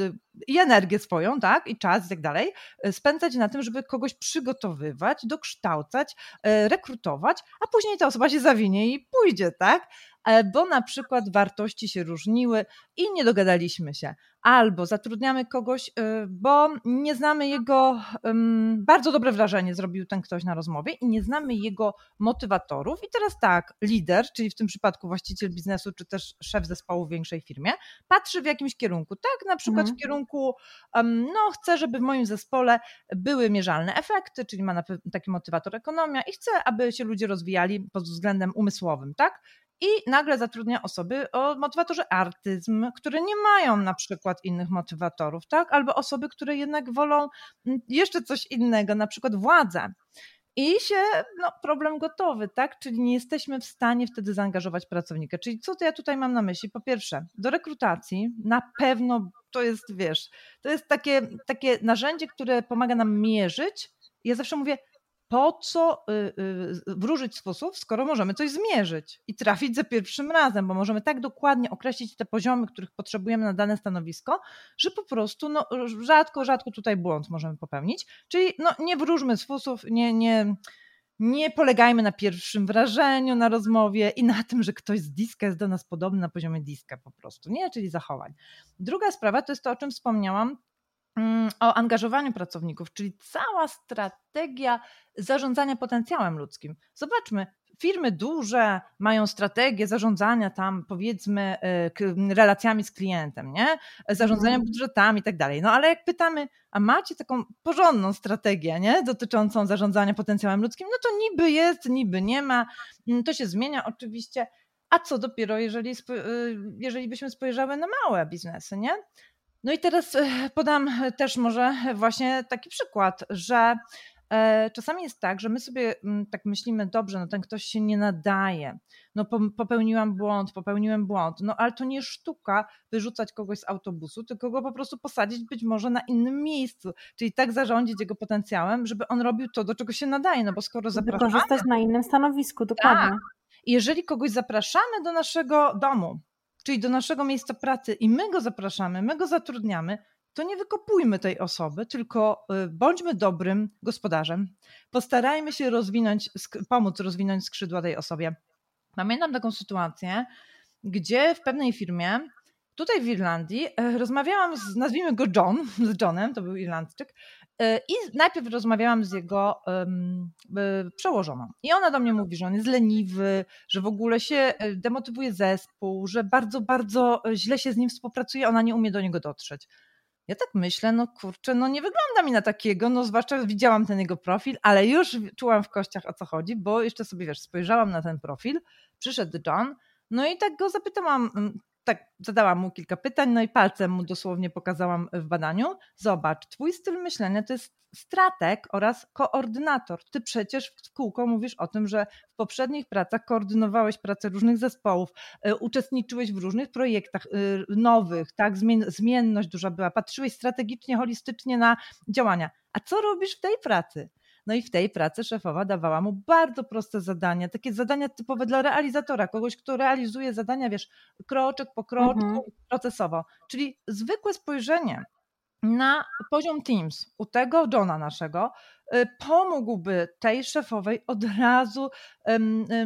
i energię swoją, tak, i czas i tak dalej, spędzać na tym, żeby kogoś przygotowywać, dokształcać, rekrutować, a później ta osoba się zawinie i pójdzie, tak? E, bo na przykład wartości się różniły i nie dogadaliśmy się. Albo zatrudniamy kogoś, e, bo nie znamy jego, bardzo dobre wrażenie zrobił ten ktoś na rozmowie i nie znamy jego motywatorów. I teraz tak, lider, czyli w tym przypadku właściciel biznesu, czy też szef zespołu w większej firmie, patrzy w jakimś kierunku. Tak, na przykład mhm. w kierunku, no chcę, żeby w moim zespole były mierzalne efekty, czyli ma taki motywator ekonomia i chcę, aby się ludzie rozwijali pod względem umysłowym, tak? I nagle zatrudnia osoby o motywatorze artyzm, które nie mają na przykład innych motywatorów, tak? Albo osoby, które jednak wolą mm, jeszcze coś innego, na przykład władzę. I się, no, problem gotowy, tak? Czyli nie jesteśmy w stanie wtedy zaangażować pracownika. Czyli co to ja tutaj mam na myśli? Po pierwsze, do rekrutacji na pewno to jest, wiesz, to jest takie, takie narzędzie, które pomaga nam mierzyć. Ja zawsze mówię, po co y, y, wróżyć sposób, skoro możemy coś zmierzyć i trafić za pierwszym razem, bo możemy tak dokładnie określić te poziomy, których potrzebujemy na dane stanowisko, że po prostu no, rzadko, rzadko tutaj błąd możemy popełnić. Czyli no, nie wróżmy sposób, nie, nie, nie polegajmy na pierwszym wrażeniu, na rozmowie i na tym, że ktoś z diska jest do nas podobny na poziomie diska po prostu, nie? Czyli zachowań. Druga sprawa to jest to, o czym wspomniałam, o angażowaniu pracowników, czyli cała strategia zarządzania potencjałem ludzkim. Zobaczmy, firmy duże mają strategię zarządzania tam, powiedzmy, e, relacjami z klientem, nie? Zarządzania mhm. budżetami i tak dalej. No ale jak pytamy, a macie taką porządną strategię, nie? Dotyczącą zarządzania potencjałem ludzkim, no to niby jest, niby nie ma. Mm, to się zmienia oczywiście. A co dopiero, jeżeli, y, jeżeli byśmy spojrzały na małe biznesy, nie? No i teraz e, podam też może właśnie taki przykład, że e, czasami jest tak, że my sobie mm, tak myślimy, dobrze, no ten ktoś się nie nadaje, no popełniłam błąd, popełniłem błąd, no ale to nie sztuka wyrzucać kogoś z autobusu, tylko go po prostu posadzić być może na innym miejscu, czyli tak zarządzić jego potencjałem, żeby on robił to, do czego się nadaje, no bo skoro zapraszamy... Korzystać na innym stanowisku, dokładnie. Tak. Jeżeli kogoś zapraszamy do naszego domu, czyli do naszego miejsca pracy i my go zapraszamy, my go zatrudniamy, to nie wykopujmy tej osoby, tylko y, bądźmy dobrym gospodarzem. Postarajmy się rozwinąć, pomóc rozwinąć skrzydła tej osobie. Pamiętam taką sytuację, gdzie w pewnej firmie tutaj w Irlandii e, rozmawiałam z, nazwijmy go John, z Johnem, to był Irlandczyk, i najpierw rozmawiałam z jego um, przełożoną. I ona do mnie mówi, że on jest leniwy, że w ogóle się demotywuje zespół, że bardzo, bardzo źle się z nim współpracuje, ona nie umie do niego dotrzeć. Ja tak myślę, no kurczę, no nie wygląda mi na takiego, no zwłaszcza widziałam ten jego profil, ale już czułam w kościach o co chodzi, bo jeszcze sobie, wiesz, spojrzałam na ten profil, przyszedł John, no i tak go zapytałam, tak zadałam mu kilka pytań, no i palcem mu dosłownie pokazałam w badaniu. Zobacz, twój styl myślenia to jest strateg oraz koordynator. Ty przecież w kółko mówisz o tym, że w poprzednich pracach koordynowałeś pracę różnych zespołów, y, uczestniczyłeś w różnych projektach y, nowych, tak, zmienność duża była, patrzyłeś strategicznie, holistycznie na działania. A co robisz w tej pracy? No i w tej pracy szefowa dawała mu bardzo proste zadania, takie zadania typowe dla realizatora, kogoś, kto realizuje zadania, wiesz, kroczek po kroczku, mhm. procesowo. Czyli zwykłe spojrzenie na poziom Teams u tego Johna naszego y, pomógłby tej szefowej od razu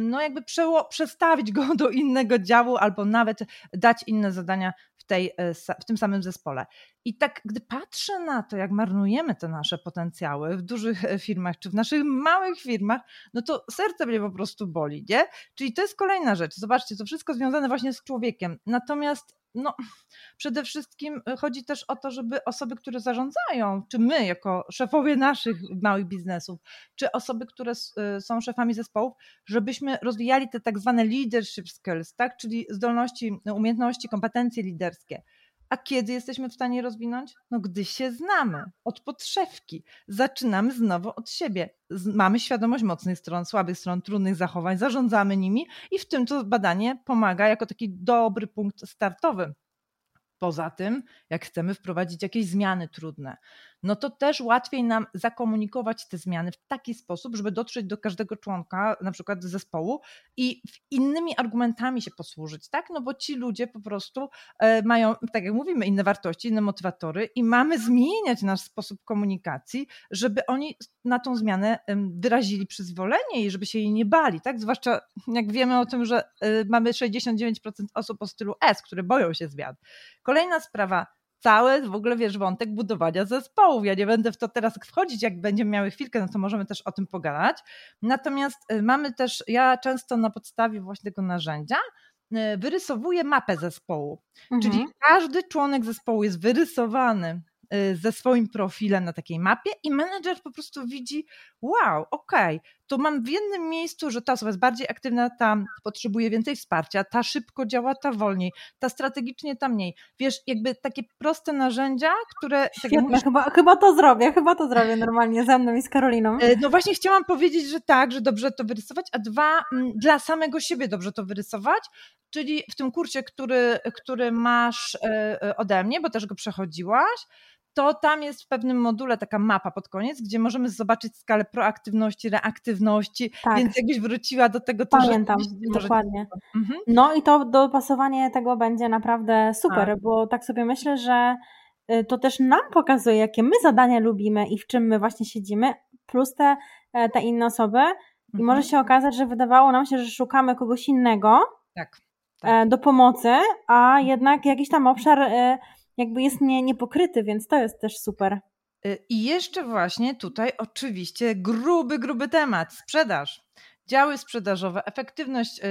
no jakby przestawić go do innego działu albo nawet dać inne zadania tej, e, w tym samym zespole. I tak, gdy patrzę na to, jak marnujemy te nasze potencjały w dużych e, firmach czy w naszych małych firmach, no to serce mnie po prostu boli, nie? Czyli to jest kolejna rzecz. Zobaczcie, to wszystko związane właśnie z człowiekiem. Natomiast no, przede wszystkim y, chodzi też o to, żeby osoby, które zarządzają, czy my jako szefowie naszych małych biznesów, czy osoby, które y, są szefami zespołów, żebyśmy rozwijali te tak zwane leadership skills, tak? czyli zdolności, umiejętności, kompetencje liderskie. A kiedy jesteśmy w stanie rozwinąć? No, gdy się znamy od podszewki. Zaczynamy znowu od siebie. Mamy świadomość mocnych stron, słabych stron, trudnych zachowań, zarządzamy nimi i w tym to badanie pomaga jako taki dobry punkt startowy. Poza tym, jak chcemy wprowadzić jakieś zmiany trudne, no to też łatwiej nam zakomunikować te zmiany w taki sposób, żeby dotrzeć do każdego członka, na przykład zespołu i innymi argumentami się posłużyć, tak? No bo ci ludzie po prostu e, mają, tak jak mówimy, inne wartości, inne motywatory i mamy zmieniać nasz sposób komunikacji, żeby oni na tą zmianę wyrazili przyzwolenie i żeby się jej nie bali, tak? Zwłaszcza jak wiemy o tym, że e, mamy 69% osób o stylu S, które boją się zmian. Kolejna sprawa, cały w ogóle, wiesz, wątek budowania zespołów. Ja nie będę w to teraz wchodzić, jak będziemy miały chwilkę, no to możemy też o tym pogadać. Natomiast y, mamy też, ja często na podstawie właśnie tego narzędzia y, wyrysowuję mapę zespołu. Mhm. Czyli każdy członek zespołu jest wyrysowany Y, ze swoim profilem na takiej mapie i menedżer po prostu widzi, wow, okej, okay, to mam w jednym miejscu, że ta osoba jest bardziej aktywna, ta potrzebuje więcej wsparcia, ta szybko działa, ta wolniej, ta strategicznie, ta mniej. Wiesz, jakby takie proste narzędzia, które... Tak Świetne, tak mówisz, chyba, chyba to zrobię, chyba to zrobię normalnie ze mną i z Karoliną. Y, no właśnie chciałam powiedzieć, że tak, że dobrze to wyrysować, a dwa, dla samego siebie dobrze to wyrysować, czyli w tym kursie, który, który masz y, ode mnie, bo też go przechodziłaś, to tam jest w pewnym module taka mapa pod koniec, gdzie możemy zobaczyć skalę proaktywności, reaktywności, tak. więc jakbyś wróciła do tego, to Pamiętam, dokładnie. Mhm. No i to dopasowanie tego będzie naprawdę super, tak. bo tak sobie myślę, że y, to też nam pokazuje, jakie my zadania lubimy i w czym my właśnie siedzimy, plus te, e, te inne osoby. I mhm. może się okazać, że wydawało nam się, że szukamy kogoś innego tak, tak. E, do pomocy, a jednak jakiś tam obszar e, jakby jest nie, niepokryty, więc to jest też super. Y, I jeszcze właśnie tutaj oczywiście gruby, gruby temat sprzedaż. Działy sprzedażowe, efektywność y,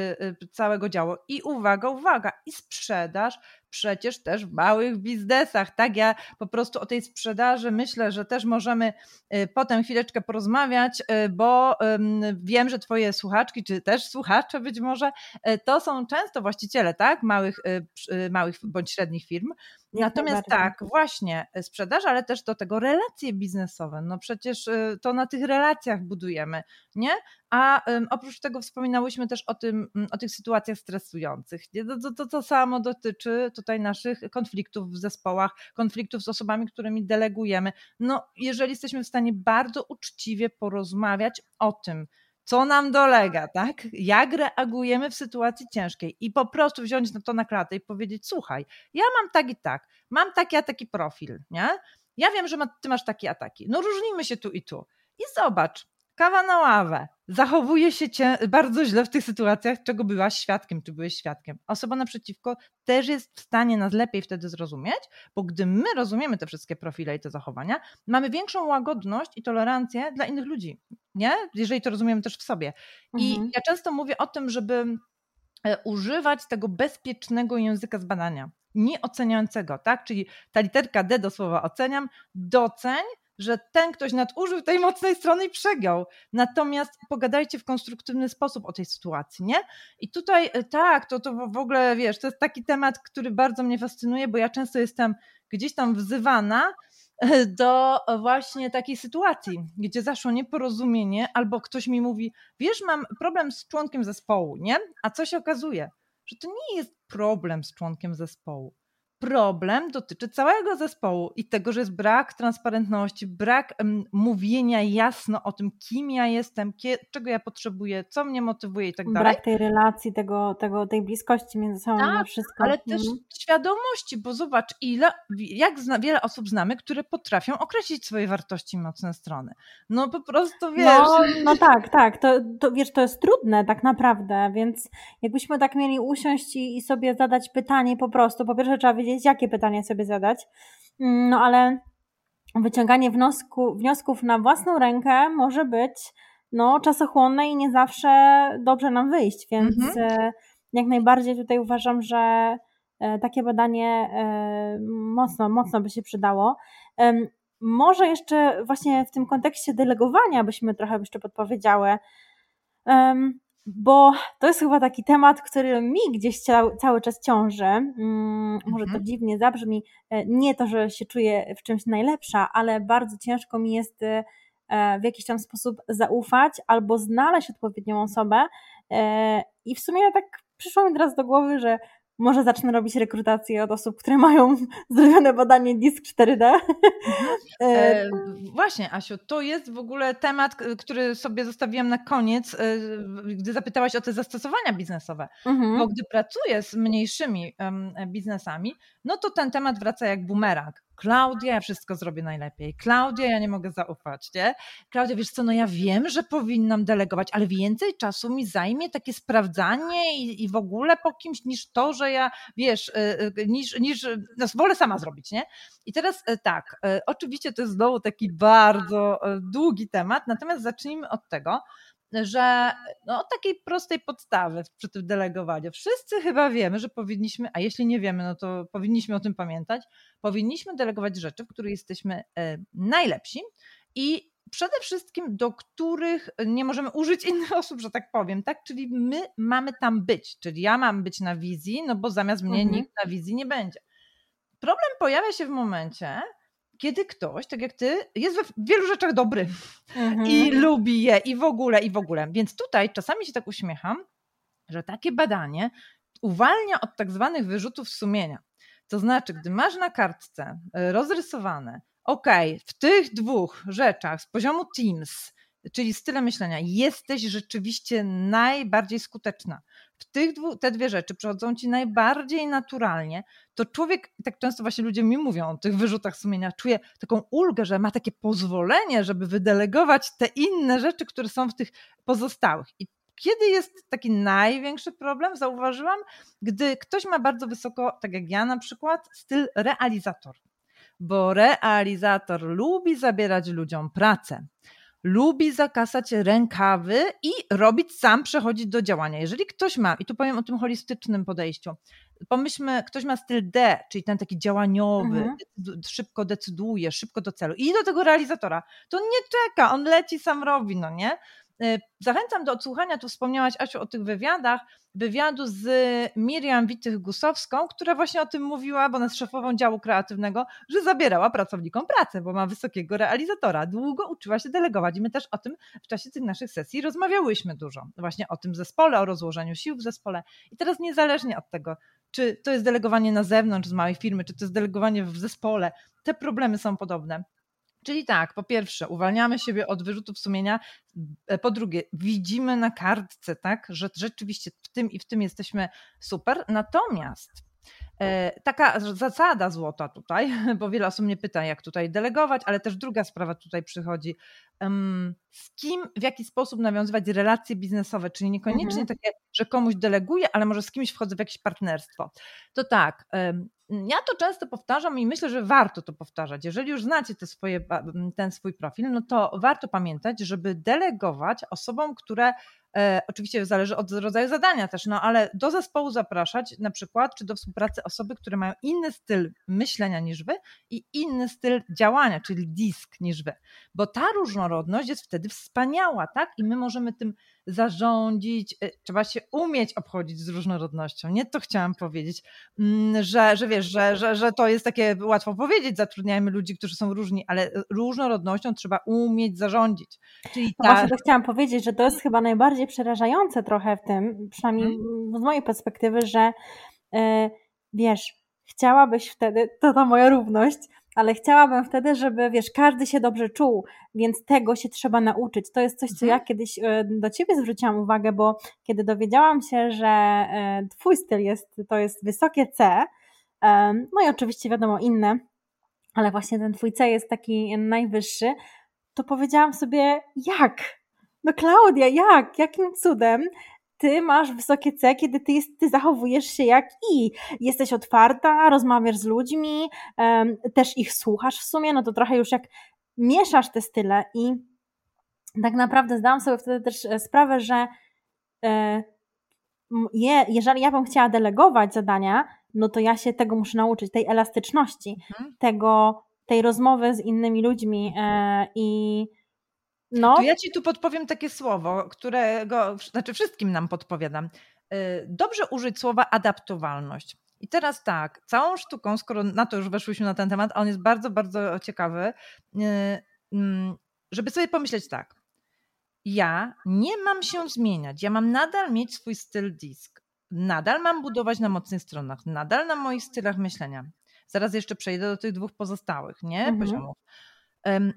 y, całego działu i uwaga, uwaga, i sprzedaż przecież też w małych biznesach. Tak, ja po prostu o tej sprzedaży myślę, że też możemy y, potem chwileczkę porozmawiać, y, bo wiem, że Twoje słuchaczki, czy też słuchacze być może, y, to są często właściciele, tak, małych, małych bądź średnich firm. Natomiast tak, właśnie sprzedaż, ale też do tego relacje biznesowe. No przecież to na tych relacjach budujemy, nie? A oprócz tego wspominałyśmy też o tym, o tych sytuacjach stresujących. To, to, to, to samo dotyczy tutaj naszych konfliktów w zespołach, konfliktów z osobami, którymi delegujemy. No, jeżeli jesteśmy w stanie bardzo uczciwie porozmawiać o tym, co nam dolega, tak? Jak reagujemy w sytuacji ciężkiej i po prostu wziąć to na klatę i powiedzieć: Słuchaj, ja mam tak i tak, mam taki a taki profil, nie? Ja wiem, że ty masz taki a taki. No różnimy się tu i tu. I zobacz, kawa na ławę. Zachowuje się cię bardzo źle w tych sytuacjach, czego byłaś świadkiem, czy byłeś świadkiem. Osoba naprzeciwko też jest w stanie nas lepiej wtedy zrozumieć, bo gdy my rozumiemy te wszystkie profile i te zachowania, mamy większą łagodność i tolerancję dla innych ludzi, nie? Jeżeli to rozumiemy też w sobie. I mhm. ja często mówię o tym, żeby e, używać tego bezpiecznego języka zbadania, nieoceniającego, tak? Czyli ta literka D do słowa oceniam, doceń, że ten ktoś nadużył tej mocnej strony i przegiął. Natomiast pogadajcie w konstruktywny sposób o tej sytuacji, nie? I tutaj e, tak, to, to w ogóle wiesz, to jest taki temat, który bardzo mnie fascynuje, bo ja często jestem gdzieś tam wzywana e, do właśnie takiej sytuacji, gdzie zaszło nieporozumienie, albo ktoś mi mówi, wiesz, mam problem z członkiem zespołu, nie? A co się okazuje? Że to nie jest problem z członkiem zespołu problem dotyczy całego zespołu i tego, że jest brak transparentności, brak um, mówienia jasno o tym, kim ja jestem, kie, czego ja potrzebuję, co mnie motywuje i tak dalej. Brak tej relacji, tego, tego, tej bliskości między sobą tak, wszystko. ale też mhm. świadomości, bo zobacz, ile, jak zna, wiele osób znamy, które potrafią określić swoje wartości i mocne strony. No po prostu wiesz. No, no tak, tak, to, to wiesz, to jest trudne tak naprawdę, więc jakbyśmy tak mieli usiąść i, i sobie zadać pytanie po prostu, po pierwsze trzeba wiedzieć, wiedzieć, jakie pytania sobie zadać. Mm, no ale wyciąganie wniosku, wniosków na własną rękę może być no, czasochłonne i nie zawsze dobrze nam wyjść, więc mhm. E, jak najbardziej tutaj uważam, że e, takie badanie e, mocno, mocno by się przydało. Może jeszcze właśnie w tym kontekście delegowania byśmy trochę jeszcze podpowiedziały bo to jest chyba taki temat, który mi gdzieś cały czas ciąży. Mm, może to mhm. dziwnie zabrzmi. E, nie to, że się czuję w czymś najlepsza, ale bardzo ciężko mi jest e, w jakiś tam sposób zaufać albo znaleźć odpowiednią osobę. E, I w sumie tak przyszło mi teraz do głowy, że może zacznę robić rekrutację od osób, które mają zrobione badanie disk 4D. Mhm. E, e, właśnie, Asiu, to jest w ogóle temat, który sobie zostawiłam na koniec, e, gdy zapytałaś o te zastosowania biznesowe. Mhm. Bo gdy pracuję z mniejszymi biznesami, no to ten temat wraca jak bumerang. Klaudia, ja wszystko zrobię najlepiej. Klaudia, ja nie mogę zaufać, nie? Klaudia, wiesz co, no ja wiem, że powinnam delegować, ale więcej czasu mi zajmie takie sprawdzanie i, i w ogóle po kimś niż to, że ja, wiesz, y, y, niż, niż no, wolę sama zrobić, nie? I teraz y, tak, oczywiście to jest znowu taki bardzo długi temat, natomiast zacznijmy od tego, że no, od takiej prostej podstawy przy tym delegowaniu. Wszyscy chyba wiemy, że powinniśmy, a jeśli nie wiemy, no to powinniśmy o tym pamiętać, powinniśmy delegować rzeczy, w których jesteśmy e, najlepsi i przede wszystkim do których nie możemy użyć innych osób, że tak powiem, tak? Czyli my mamy tam być, czyli ja mam być na wizji, no bo zamiast mnie mhm. nikt na wizji nie będzie. Problem pojawia się w momencie, kiedy ktoś, tak jak ty, jest w wielu rzeczach dobry mhm. i lubi je i w ogóle, i w ogóle. Więc tutaj czasami się tak uśmiecham, że takie badanie uwalnia od tak zwanych wyrzutów sumienia. To znaczy, gdy masz na kartce e, rozrysowane, ok, w tych dwóch rzeczach z poziomu Teams, czyli style myślenia, jesteś rzeczywiście najbardziej skuteczna. Tych dwu, te dwie rzeczy przychodzą ci najbardziej naturalnie, to człowiek, tak często właśnie ludzie mi mówią o tych wyrzutach sumienia, czuje taką ulgę, że ma takie pozwolenie, żeby wydelegować te inne rzeczy, które są w tych pozostałych. I kiedy jest taki największy problem, zauważyłam, gdy ktoś ma bardzo wysoko, tak jak ja na przykład, styl realizator. Bo realizator lubi zabierać ludziom pracę lubi zakasać rękawy i robić sam, przechodzić do działania. Jeżeli ktoś ma, i tu powiem o tym holistycznym podejściu, pomyślmy, ktoś ma styl D, czyli ten taki działaniowy, mhm. szybko decyduje, szybko do celu i do tego realizatora, to nie czeka, on leci, sam robi, no nie? Y, zachęcam do odsłuchania, tu wspomniałaś Asiu o tych wywiadach, wywiadu z Miriam Witych-Gusowską, która właśnie o tym mówiła, bo jest szefową działu kreatywnego, że zabierała pracownikom pracę, bo ma wysokiego realizatora. Długo uczyła się delegować i my też o tym w czasie tych naszych sesji rozmawiałyśmy dużo. Właśnie o tym zespole, o rozłożeniu sił w zespole. I teraz niezależnie od tego, czy to jest delegowanie na zewnątrz z małej firmy, czy to jest delegowanie w zespole, te problemy są podobne. Czyli tak, po pierwsze, uwalniamy siebie od wyrzutów sumienia. E, po drugie, widzimy na kartce, tak, że rzeczywiście w tym i w tym jesteśmy super. Natomiast e, Taka zasada złota tutaj, bo wiele osób mnie pyta, jak tutaj delegować, ale też druga sprawa tutaj przychodzi. Z kim, w jaki sposób nawiązywać relacje biznesowe, czyli niekoniecznie mhm. takie, że komuś deleguję, ale może z kimś wchodzę w jakieś partnerstwo. To tak, ja to często powtarzam i myślę, że warto to powtarzać. Jeżeli już znacie te swoje, ten swój profil, no to warto pamiętać, żeby delegować osobom, które e, oczywiście zależy od rodzaju zadania też, no ale do zespołu zapraszać na przykład, czy do współpracy osoby, które mają inny styl myślenia niż wy i inny styl działania, czyli disk niż wy. Bo ta różnorodność jest wtedy wspaniała, tak? I my możemy tym zarządzić, y, trzeba się umieć obchodzić z różnorodnością. Nie to chciałam powiedzieć, mm, że, że wiesz, że, że, że to jest takie łatwo powiedzieć, zatrudniajmy ludzi, którzy są różni, ale różnorodnością trzeba umieć zarządzić. Czyli ta... Właśnie to chciałam powiedzieć, że to jest chyba najbardziej przerażające trochę w tym, przynajmniej z mojej perspektywy, że yy, wiesz, chciałabyś wtedy, to ta moja równość, ale chciałabym wtedy, żeby, wiesz, każdy się dobrze czuł, więc tego się trzeba nauczyć. To jest coś, co mhm. ja kiedyś e, do ciebie zwróciłam uwagę, bo kiedy dowiedziałam się, że e, twój styl jest, to jest wysokie C, e, no i oczywiście wiadomo inne, ale właśnie ten twój C jest taki najwyższy, to powiedziałam sobie, jak? No Klaudia, jak? Jakim cudem ty masz wysokie C, kiedy ty, jest, ty zachowujesz się jak i. Jesteś otwarta, rozmawiasz z ludźmi, um, też ich słuchasz w sumie, no to trochę już jak mieszasz te style i tak naprawdę zdałam sobie wtedy też e, sprawę, że e, je, jeżeli ja bym chciała delegować zadania, no to ja się tego muszę nauczyć, tej elastyczności, mhm. tego, tej rozmowy z innymi ludźmi e, i no. To ja ci tu podpowiem takie słowo, którego, znaczy wszystkim nam podpowiadam. Y, dobrze użyć słowa adaptowalność. I teraz tak, całą sztuką, skoro na to już weszłyśmy na ten temat, a on jest bardzo, bardzo ciekawy, y, mm, żeby sobie pomyśleć tak. Ja nie mam się zmieniać, ja mam nadal mieć swój styl disk, nadal mam budować na mocnych stronach, nadal na moich stylach myślenia. Zaraz jeszcze przejdę do tych dwóch pozostałych nie? Mhm. poziomów.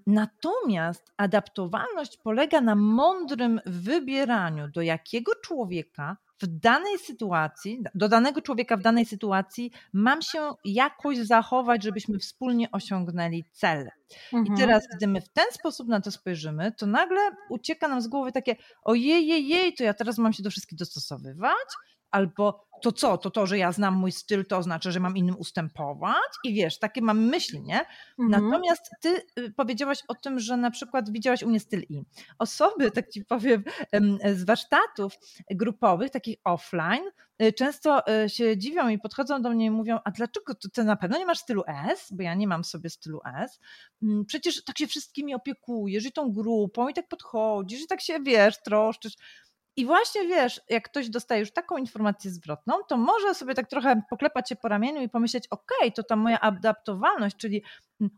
Natomiast adaptowalność polega na mądrym wybieraniu, do jakiego człowieka w danej sytuacji, do danego człowieka w danej sytuacji mam się jakoś zachować, żebyśmy wspólnie osiągnęli cel. Mhm. I teraz, gdy my w ten sposób na to spojrzymy, to nagle ucieka nam z głowy takie ojej, jej, jej, to ja teraz mam się do wszystkich dostosowywać, albo to co, to to, że ja znam mój styl, to oznacza, że mam innym ustępować i wiesz, takie mam myśli, nie? Mhm. Natomiast ty y, powiedziałaś o tym, że na przykład widziałaś u mnie styl I. Osoby, tak ci powiem, z warsztatów grupowych, takich offline, y, często y, się dziwią i podchodzą do mnie i mówią, a dlaczego ty na pewno nie masz stylu S, bo ja nie mam sobie stylu S. Mm, przecież tak się wszystkimi opiekujesz i tą grupą i tak podchodzisz i tak się, wiesz, troszczysz. I właśnie wiesz, jak ktoś dostaje już taką informację zwrotną, to może sobie tak trochę poklepać się po ramieniu i pomyśleć, ok, to ta moja adaptowalność, czyli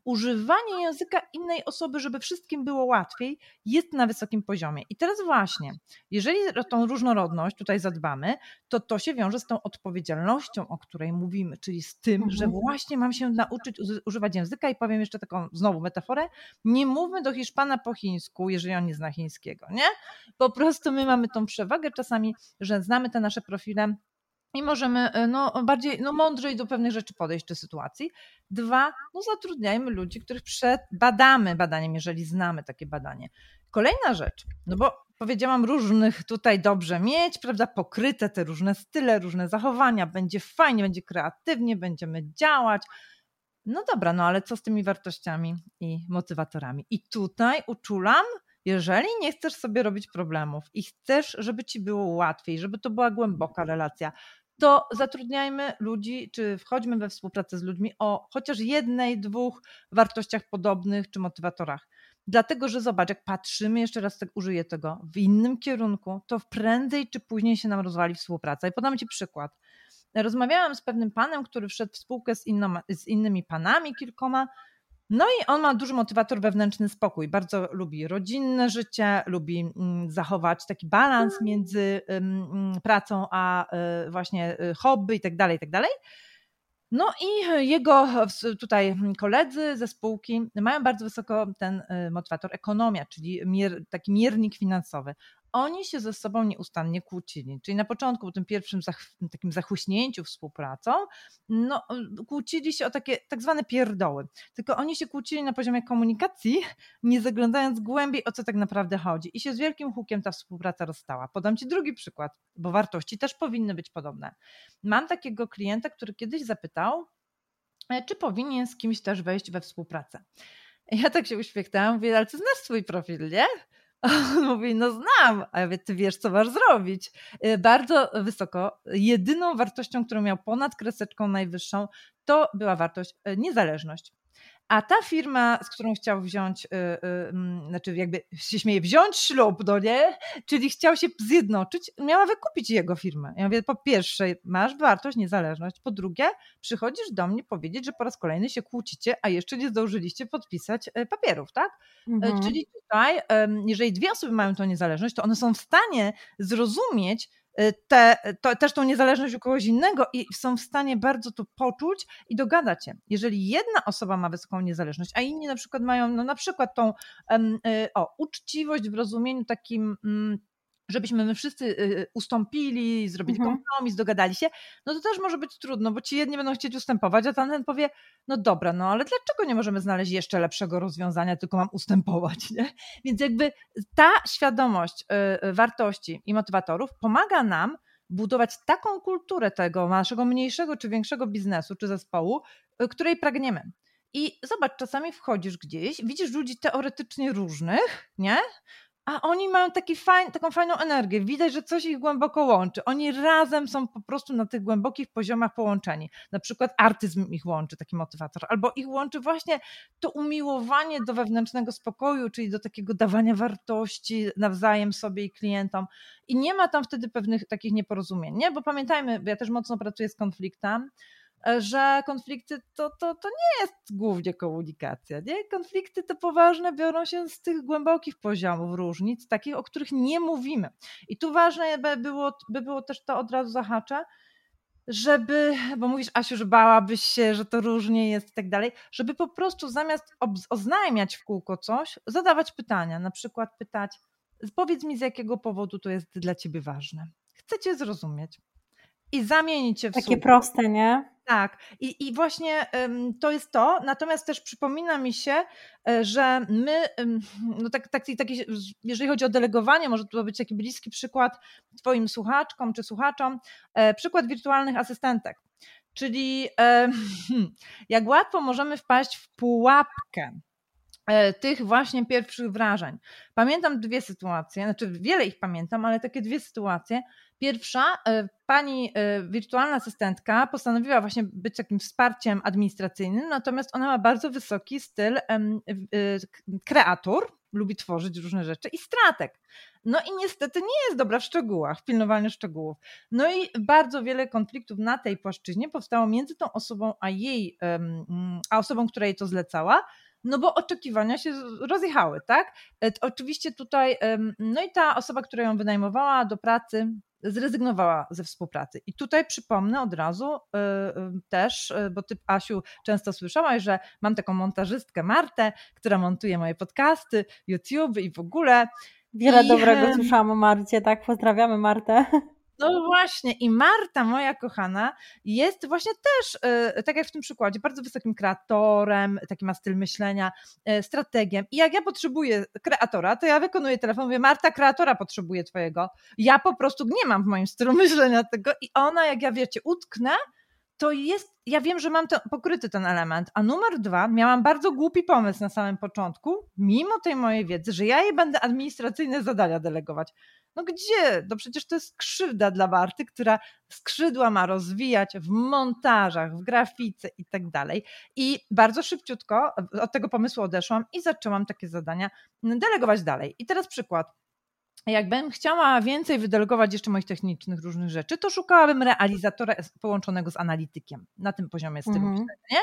używanie języka innej osoby, żeby wszystkim było łatwiej, jest na wysokim poziomie. I teraz właśnie, jeżeli o tą różnorodność tutaj zadbamy, to to się wiąże z tą odpowiedzialnością, o której mówimy, czyli z tym, że mhm. właśnie mam się nauczyć używać języka i powiem jeszcze taką znowu metaforę, nie mówmy do Hiszpana po chińsku, jeżeli on nie zna chińskiego, nie? Po prostu my mamy tą przewagę czasami, że znamy te nasze profile i możemy e, no, bardziej no, mądrzej do pewnych rzeczy podejść czy sytuacji. Dwa, no, zatrudniajmy ludzi, których badamy badaniem, jeżeli znamy takie badanie. Kolejna rzecz, no bo powiedziałam różnych tutaj dobrze mieć, prawda, pokryte te różne style, różne zachowania, będzie fajnie, będzie kreatywnie, będziemy działać. No dobra, no ale co z tymi wartościami i motywatorami? I tutaj uczulam, jeżeli nie chcesz sobie robić problemów i chcesz, żeby ci było łatwiej, żeby to była głęboka relacja, to zatrudniajmy ludzi, czy wchodźmy we współpracę z ludźmi o chociaż jednej, dwóch wartościach podobnych czy motywatorach. Dlatego, że zobacz, jak patrzymy, jeszcze raz tak użyję tego, w innym kierunku, to prędzej czy później się nam rozwali współpraca. I podam Ci przykład. Rozmawiałam z pewnym panem, który wszedł w spółkę z, z innymi panami kilkoma no i on ma duży motywator wewnętrzny spokój. Bardzo lubi rodzinne życie, lubi mm, zachować taki balans mm. między mm, pracą a y, właśnie y, hobby i tak dalej, i tak dalej. No i jego tutaj koledzy ze spółki mają bardzo wysoko ten y, motywator ekonomia, czyli mier, taki miernik finansowy oni się ze sobą nieustannie kłócili. Czyli na początku, po tym pierwszym zach takim zachłyśnięciu współpracą, no, kłócili się o takie tak zwane pierdoły. Tylko oni się kłócili na poziomie komunikacji, nie zaglądając głębiej, o co tak naprawdę chodzi. I się z wielkim hukiem ta współpraca rozstała. Podam Ci drugi przykład, bo wartości też powinny być podobne. Mam takiego klienta, który kiedyś zapytał, e, czy powinien z kimś też wejść we współpracę. Ja tak się uśmiechnęłam, mówię, ale ty znasz swój profil, nie? on mówi, no znam, a ja mówię, ty wiesz, co masz zrobić. Y, bardzo wysoko. Jedyną wartością, którą miał ponad kreseczką najwyższą, to była wartość y, niezależność. A ta firma, z którą chciał wziąć, yy, yy, znaczy jakby się śmieje, wziąć ślub, no nie? Czyli chciał się zjednoczyć, miała wykupić jego firmę. Ja mówię, po pierwsze, masz wartość, niezależność. Po drugie, przychodzisz do mnie powiedzieć, że po raz kolejny się kłócicie, a jeszcze nie zdążyliście podpisać y, papierów, tak? Y, mhm. Czyli tutaj, jeżeli dwie osoby mają tą niezależność, to one są w stanie zrozumieć, Y, te, to, też tą niezależność u kogoś innego i są w stanie bardzo to poczuć i dogadać się. Jeżeli jedna osoba ma wysoką niezależność, a inni na przykład mają no na przykład tą um, o, uczciwość w rozumieniu takim um, żebyśmy my wszyscy y, y, ustąpili, zrobili mhm. kompromis, dogadali się, no to też może być trudno, bo ci jedni będą chcieć ustępować, a tamten powie, no dobra, no ale dlaczego nie możemy znaleźć jeszcze lepszego rozwiązania, tylko mam ustępować, nie? Więc jakby ta świadomość y, wartości i motywatorów pomaga nam budować taką kulturę tego naszego mniejszego czy większego biznesu czy zespołu, której pragniemy. I zobacz, czasami wchodzisz gdzieś, widzisz ludzi teoretycznie różnych, nie? A oni mają taki fajn, taką fajną energię. Widać, że coś ich głęboko łączy. Oni razem są po prostu na tych głębokich poziomach połączeni. Na przykład artyzm ich łączy, taki motywator, albo ich łączy właśnie to umiłowanie do wewnętrznego spokoju, czyli do takiego dawania wartości nawzajem sobie i klientom. I nie ma tam wtedy pewnych takich nieporozumień, nie? Bo pamiętajmy, ja też mocno pracuję z konfliktem, że konflikty to, to, to nie jest głównie komunikacja. Nie? Konflikty to poważne biorą się z tych głębokich poziomów różnic, takich, o których nie mówimy. I tu ważne by było, by było też to od razu zahaczę, żeby, bo mówisz Asiu, że bałabyś się, że to różnie jest i tak dalej, żeby po prostu zamiast oznajmiać w kółko coś, zadawać pytania, na przykład pytać, powiedz mi z jakiego powodu to jest dla ciebie ważne. Chcę cię zrozumieć i zamienić się w Takie proste, nie? Tak, i, i właśnie to jest to. Natomiast też przypomina mi się, e, że my, no tak, tak, taki, jeżeli chodzi o delegowanie, może to być taki bliski przykład Twoim słuchaczkom czy słuchaczom, e, przykład wirtualnych asystentek. Czyli e, jak łatwo możemy wpaść w pułapkę tych właśnie pierwszych wrażeń. Pamiętam dwie sytuacje, znaczy wiele ich pamiętam, ale takie dwie sytuacje. Pierwsza, e, pani e, wirtualna asystentka postanowiła właśnie być takim wsparciem administracyjnym, natomiast ona ma bardzo wysoki styl kreator, lubi tworzyć różne rzeczy i stratek. No i niestety nie jest dobra w szczegółach, w pilnowaniu szczegółów. No i bardzo wiele konfliktów na tej płaszczyźnie powstało między tą osobą a jej, a osobą, która jej to zlecała, no bo oczekiwania się rozjechały, tak? E, oczywiście tutaj, no i ta osoba, która ją wynajmowała do pracy, zrezygnowała ze współpracy. I tutaj przypomnę od razu e, e, też, bo ty, Asiu, często słyszałaś, że mam taką montażystkę Martę, która montuje moje podcasty, YouTube i w ogóle. Wiele I... dobrego słyszałam o Marcie, tak? Pozdrawiamy Martę. No właśnie, i Marta, moja kochana, jest właśnie też, e, tak jak w tym przykładzie, bardzo wysokim kreatorem, taki ma styl myślenia, e, strategiem. I jak ja potrzebuję kreatora, to ja wykonuję telefon, mówię, Marta, kreatora potrzebuje twojego. Ja po prostu nie mam w moim stylu myślenia tego i ona, jak ja wiecie, utknę, to jest, ja wiem, że mam pokryty ten element. A numer dwa, miałam bardzo głupi pomysł na samym początku, mimo tej mojej wiedzy, że ja jej będę administracyjne zadania delegować. No gdzie? No przecież to jest krzywda dla Marty, która skrzydła ma rozwijać w montażach, w grafice i tak dalej. I bardzo szybciutko od tego pomysłu odeszłam i zaczęłam takie zadania delegować dalej. I teraz przykład jakbym chciała więcej wydelegować jeszcze moich technicznych różnych rzeczy, to szukałabym realizatora połączonego z analitykiem na tym poziomie stylu mm -hmm. nie?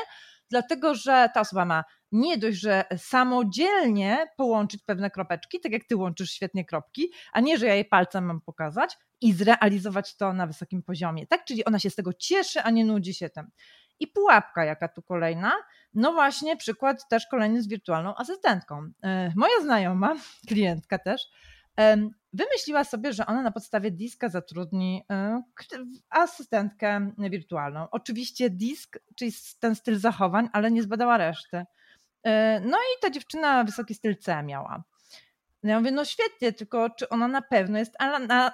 Dlatego, że ta osoba ma nie dość, że samodzielnie połączyć pewne kropeczki, tak jak ty łączysz świetnie kropki, a nie, że ja jej palcem mam pokazać i zrealizować to na wysokim poziomie, tak? Czyli ona się z tego cieszy, a nie nudzi się tym. I pułapka, jaka tu kolejna? No właśnie, przykład też kolejny z wirtualną asystentką. E, moja znajoma, klientka też, wymyśliła sobie, że ona na podstawie diska zatrudni e, asystentkę wirtualną. Oczywiście disk, czyli ten styl zachowań, ale nie zbadała reszty. E, no i ta dziewczyna wysoki styl C miała. Ja mówię, no świetnie, tylko czy ona na pewno jest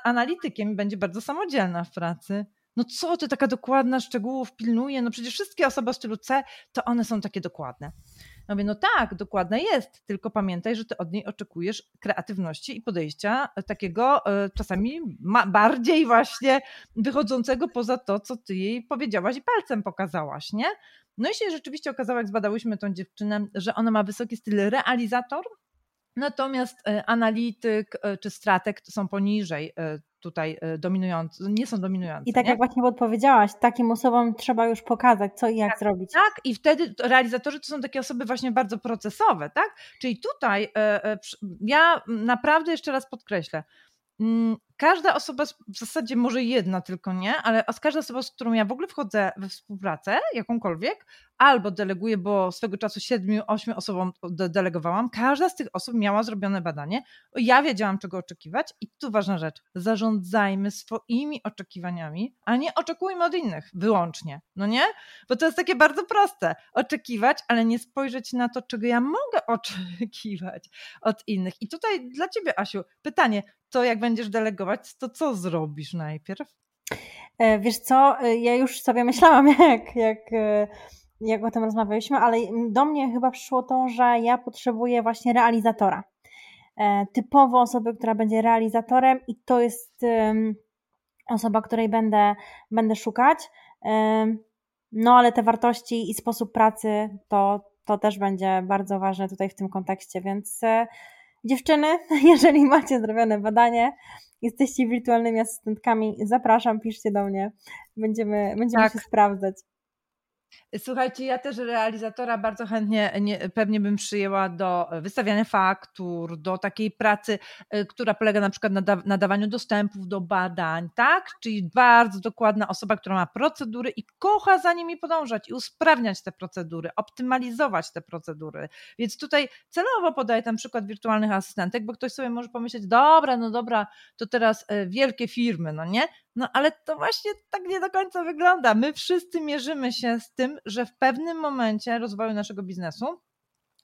analitykiem i będzie bardzo samodzielna w pracy? No co ty, taka dokładna szczegółów pilnuje? No przecież wszystkie osoby o stylu C, to one są takie dokładne. Ja mówię, no tak, dokładne jest, tylko pamiętaj, że ty od niej oczekujesz kreatywności i podejścia takiego e, czasami bardziej właśnie wychodzącego poza to, co ty jej powiedziałaś i palcem pokazałaś, nie? No i się rzeczywiście okazało, jak zbadałyśmy tą dziewczynę, że ona ma wysoki styl realizator, natomiast e, analityk e, czy strateg są poniżej tutaj dominujące, nie są dominujące. I tak nie? jak właśnie odpowiedziałaś, takim osobom trzeba już pokazać, co i jak tak, zrobić. Tak, i wtedy realizatorzy to są takie osoby właśnie bardzo procesowe, tak? Czyli tutaj ja naprawdę jeszcze raz podkreślę, każda osoba, w zasadzie może jedna tylko nie, ale każda osoba, z którą ja w ogóle wchodzę we współpracę, jakąkolwiek, albo deleguję, bo swego czasu siedmiu, ośmiu osobom delegowałam, każda z tych osób miała zrobione badanie. Ja wiedziałam, czego oczekiwać i tu ważna rzecz, zarządzajmy swoimi oczekiwaniami, a nie oczekujmy od innych wyłącznie, no nie? Bo to jest takie bardzo proste, oczekiwać, ale nie spojrzeć na to, czego ja mogę oczekiwać od innych. I tutaj dla ciebie, Asiu, pytanie, to jak będziesz delegować, to co zrobisz najpierw? E, wiesz co, e, ja już sobie myślałam, jak, jak, e, jak o tym rozmawialiśmy, ale do mnie chyba przyszło to, że ja potrzebuję właśnie realizatora. Typowo osoby, która będzie realizatorem i to jest osoba, której będę, będę szukać. No ale te wartości i sposób pracy to, to też będzie bardzo ważne tutaj w tym kontekście, więc Dziewczyny, jeżeli macie zrobione badanie, jesteście wirtualnymi asystentkami, zapraszam, piszcie do mnie. Będziemy, będziemy tak. się sprawdzać. Słuchajcie, ja też realizatora bardzo chętnie nie, pewnie bym przyjęła do wystawiania faktur, do takiej pracy, y, która polega na przykład na nadawaniu dostępów do badań, tak? Czyli bardzo dokładna osoba, która ma procedury i kocha za nimi podążać i usprawniać te procedury, optymalizować te procedury. Więc tutaj celowo podaję ten przykład wirtualnych asystentek, bo ktoś sobie może pomyśleć, dobra, no dobra, to teraz y, wielkie firmy, no nie? No ale to właśnie tak nie do końca wygląda. My wszyscy mierzymy się z tym, że w pewnym momencie rozwoju naszego biznesu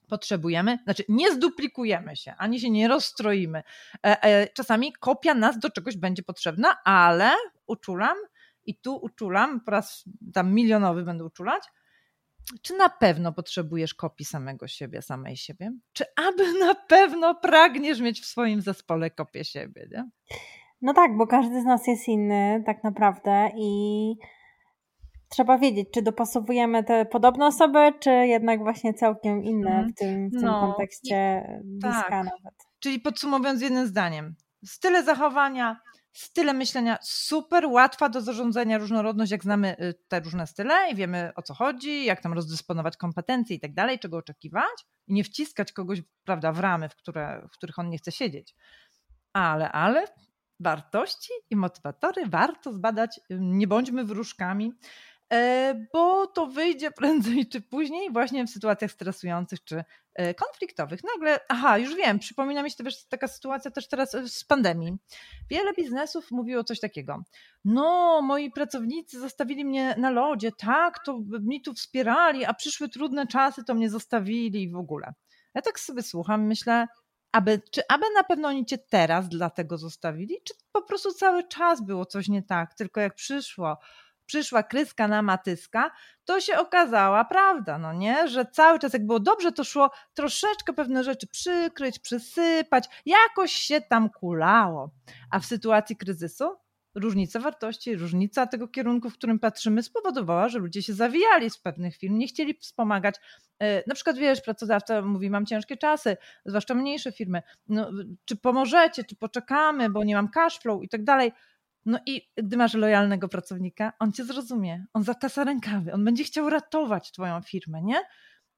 potrzebujemy, znaczy nie zduplikujemy się, ani się nie rozstroimy. E, e, czasami kopia nas do czegoś będzie potrzebna, ale uczulam i tu uczulam, po raz tam milionowy będę uczulać, czy na pewno potrzebujesz kopii samego siebie, samej siebie? Czy aby na pewno pragniesz mieć w swoim zespole kopię siebie? Nie? No tak, bo każdy z nas jest inny tak naprawdę i trzeba wiedzieć, czy dopasowujemy te podobne osoby, czy jednak właśnie całkiem inne w mhm. tym, w tym no, kontekście bliska tak. nawet. Czyli podsumowując jednym zdaniem, style zachowania, style myślenia super łatwa do zarządzania różnorodność, jak znamy y, te różne style i wiemy o co chodzi, jak tam rozdysponować kompetencje i tak dalej, czego oczekiwać i nie wciskać kogoś prawda, w ramy, w, które, w których on nie chce siedzieć. Ale, ale wartości i motywatory warto zbadać, nie bądźmy wróżkami, e, bo to wyjdzie prędzej czy później właśnie w sytuacjach stresujących czy e, konfliktowych. Nagle, aha, już wiem, przypomina mi się też taka sytuacja też teraz e, z pandemii. Wiele biznesów mówiło coś takiego. No, moi pracownicy zostawili mnie na lodzie, tak, to mi tu wspierali, a przyszły trudne czasy, to mnie zostawili w ogóle. Ja tak sobie słucham, myślę, aby, czy aby na pewno oni cię teraz dlatego zostawili, czy po prostu cały czas było coś nie tak, tylko jak przyszło, przyszła kryska na matyska, to się okazała prawda, no nie? Że cały czas jak było dobrze, to szło troszeczkę pewne rzeczy przykryć, przysypać, jakoś się tam kulało. A w sytuacji kryzysu różnica wartości, różnica tego kierunku, w którym patrzymy, spowodowała, że ludzie się zawijali z pewnych firm, nie chcieli wspomagać. E, na przykład, wiesz, pracodawca mówi, mam ciężkie czasy, zwłaszcza mniejsze firmy, no, czy pomożecie, czy poczekamy, bo nie mam cash flow i tak dalej. No i gdy masz lojalnego pracownika, on cię zrozumie, on zatasa rękawy, on będzie chciał ratować twoją firmę, nie?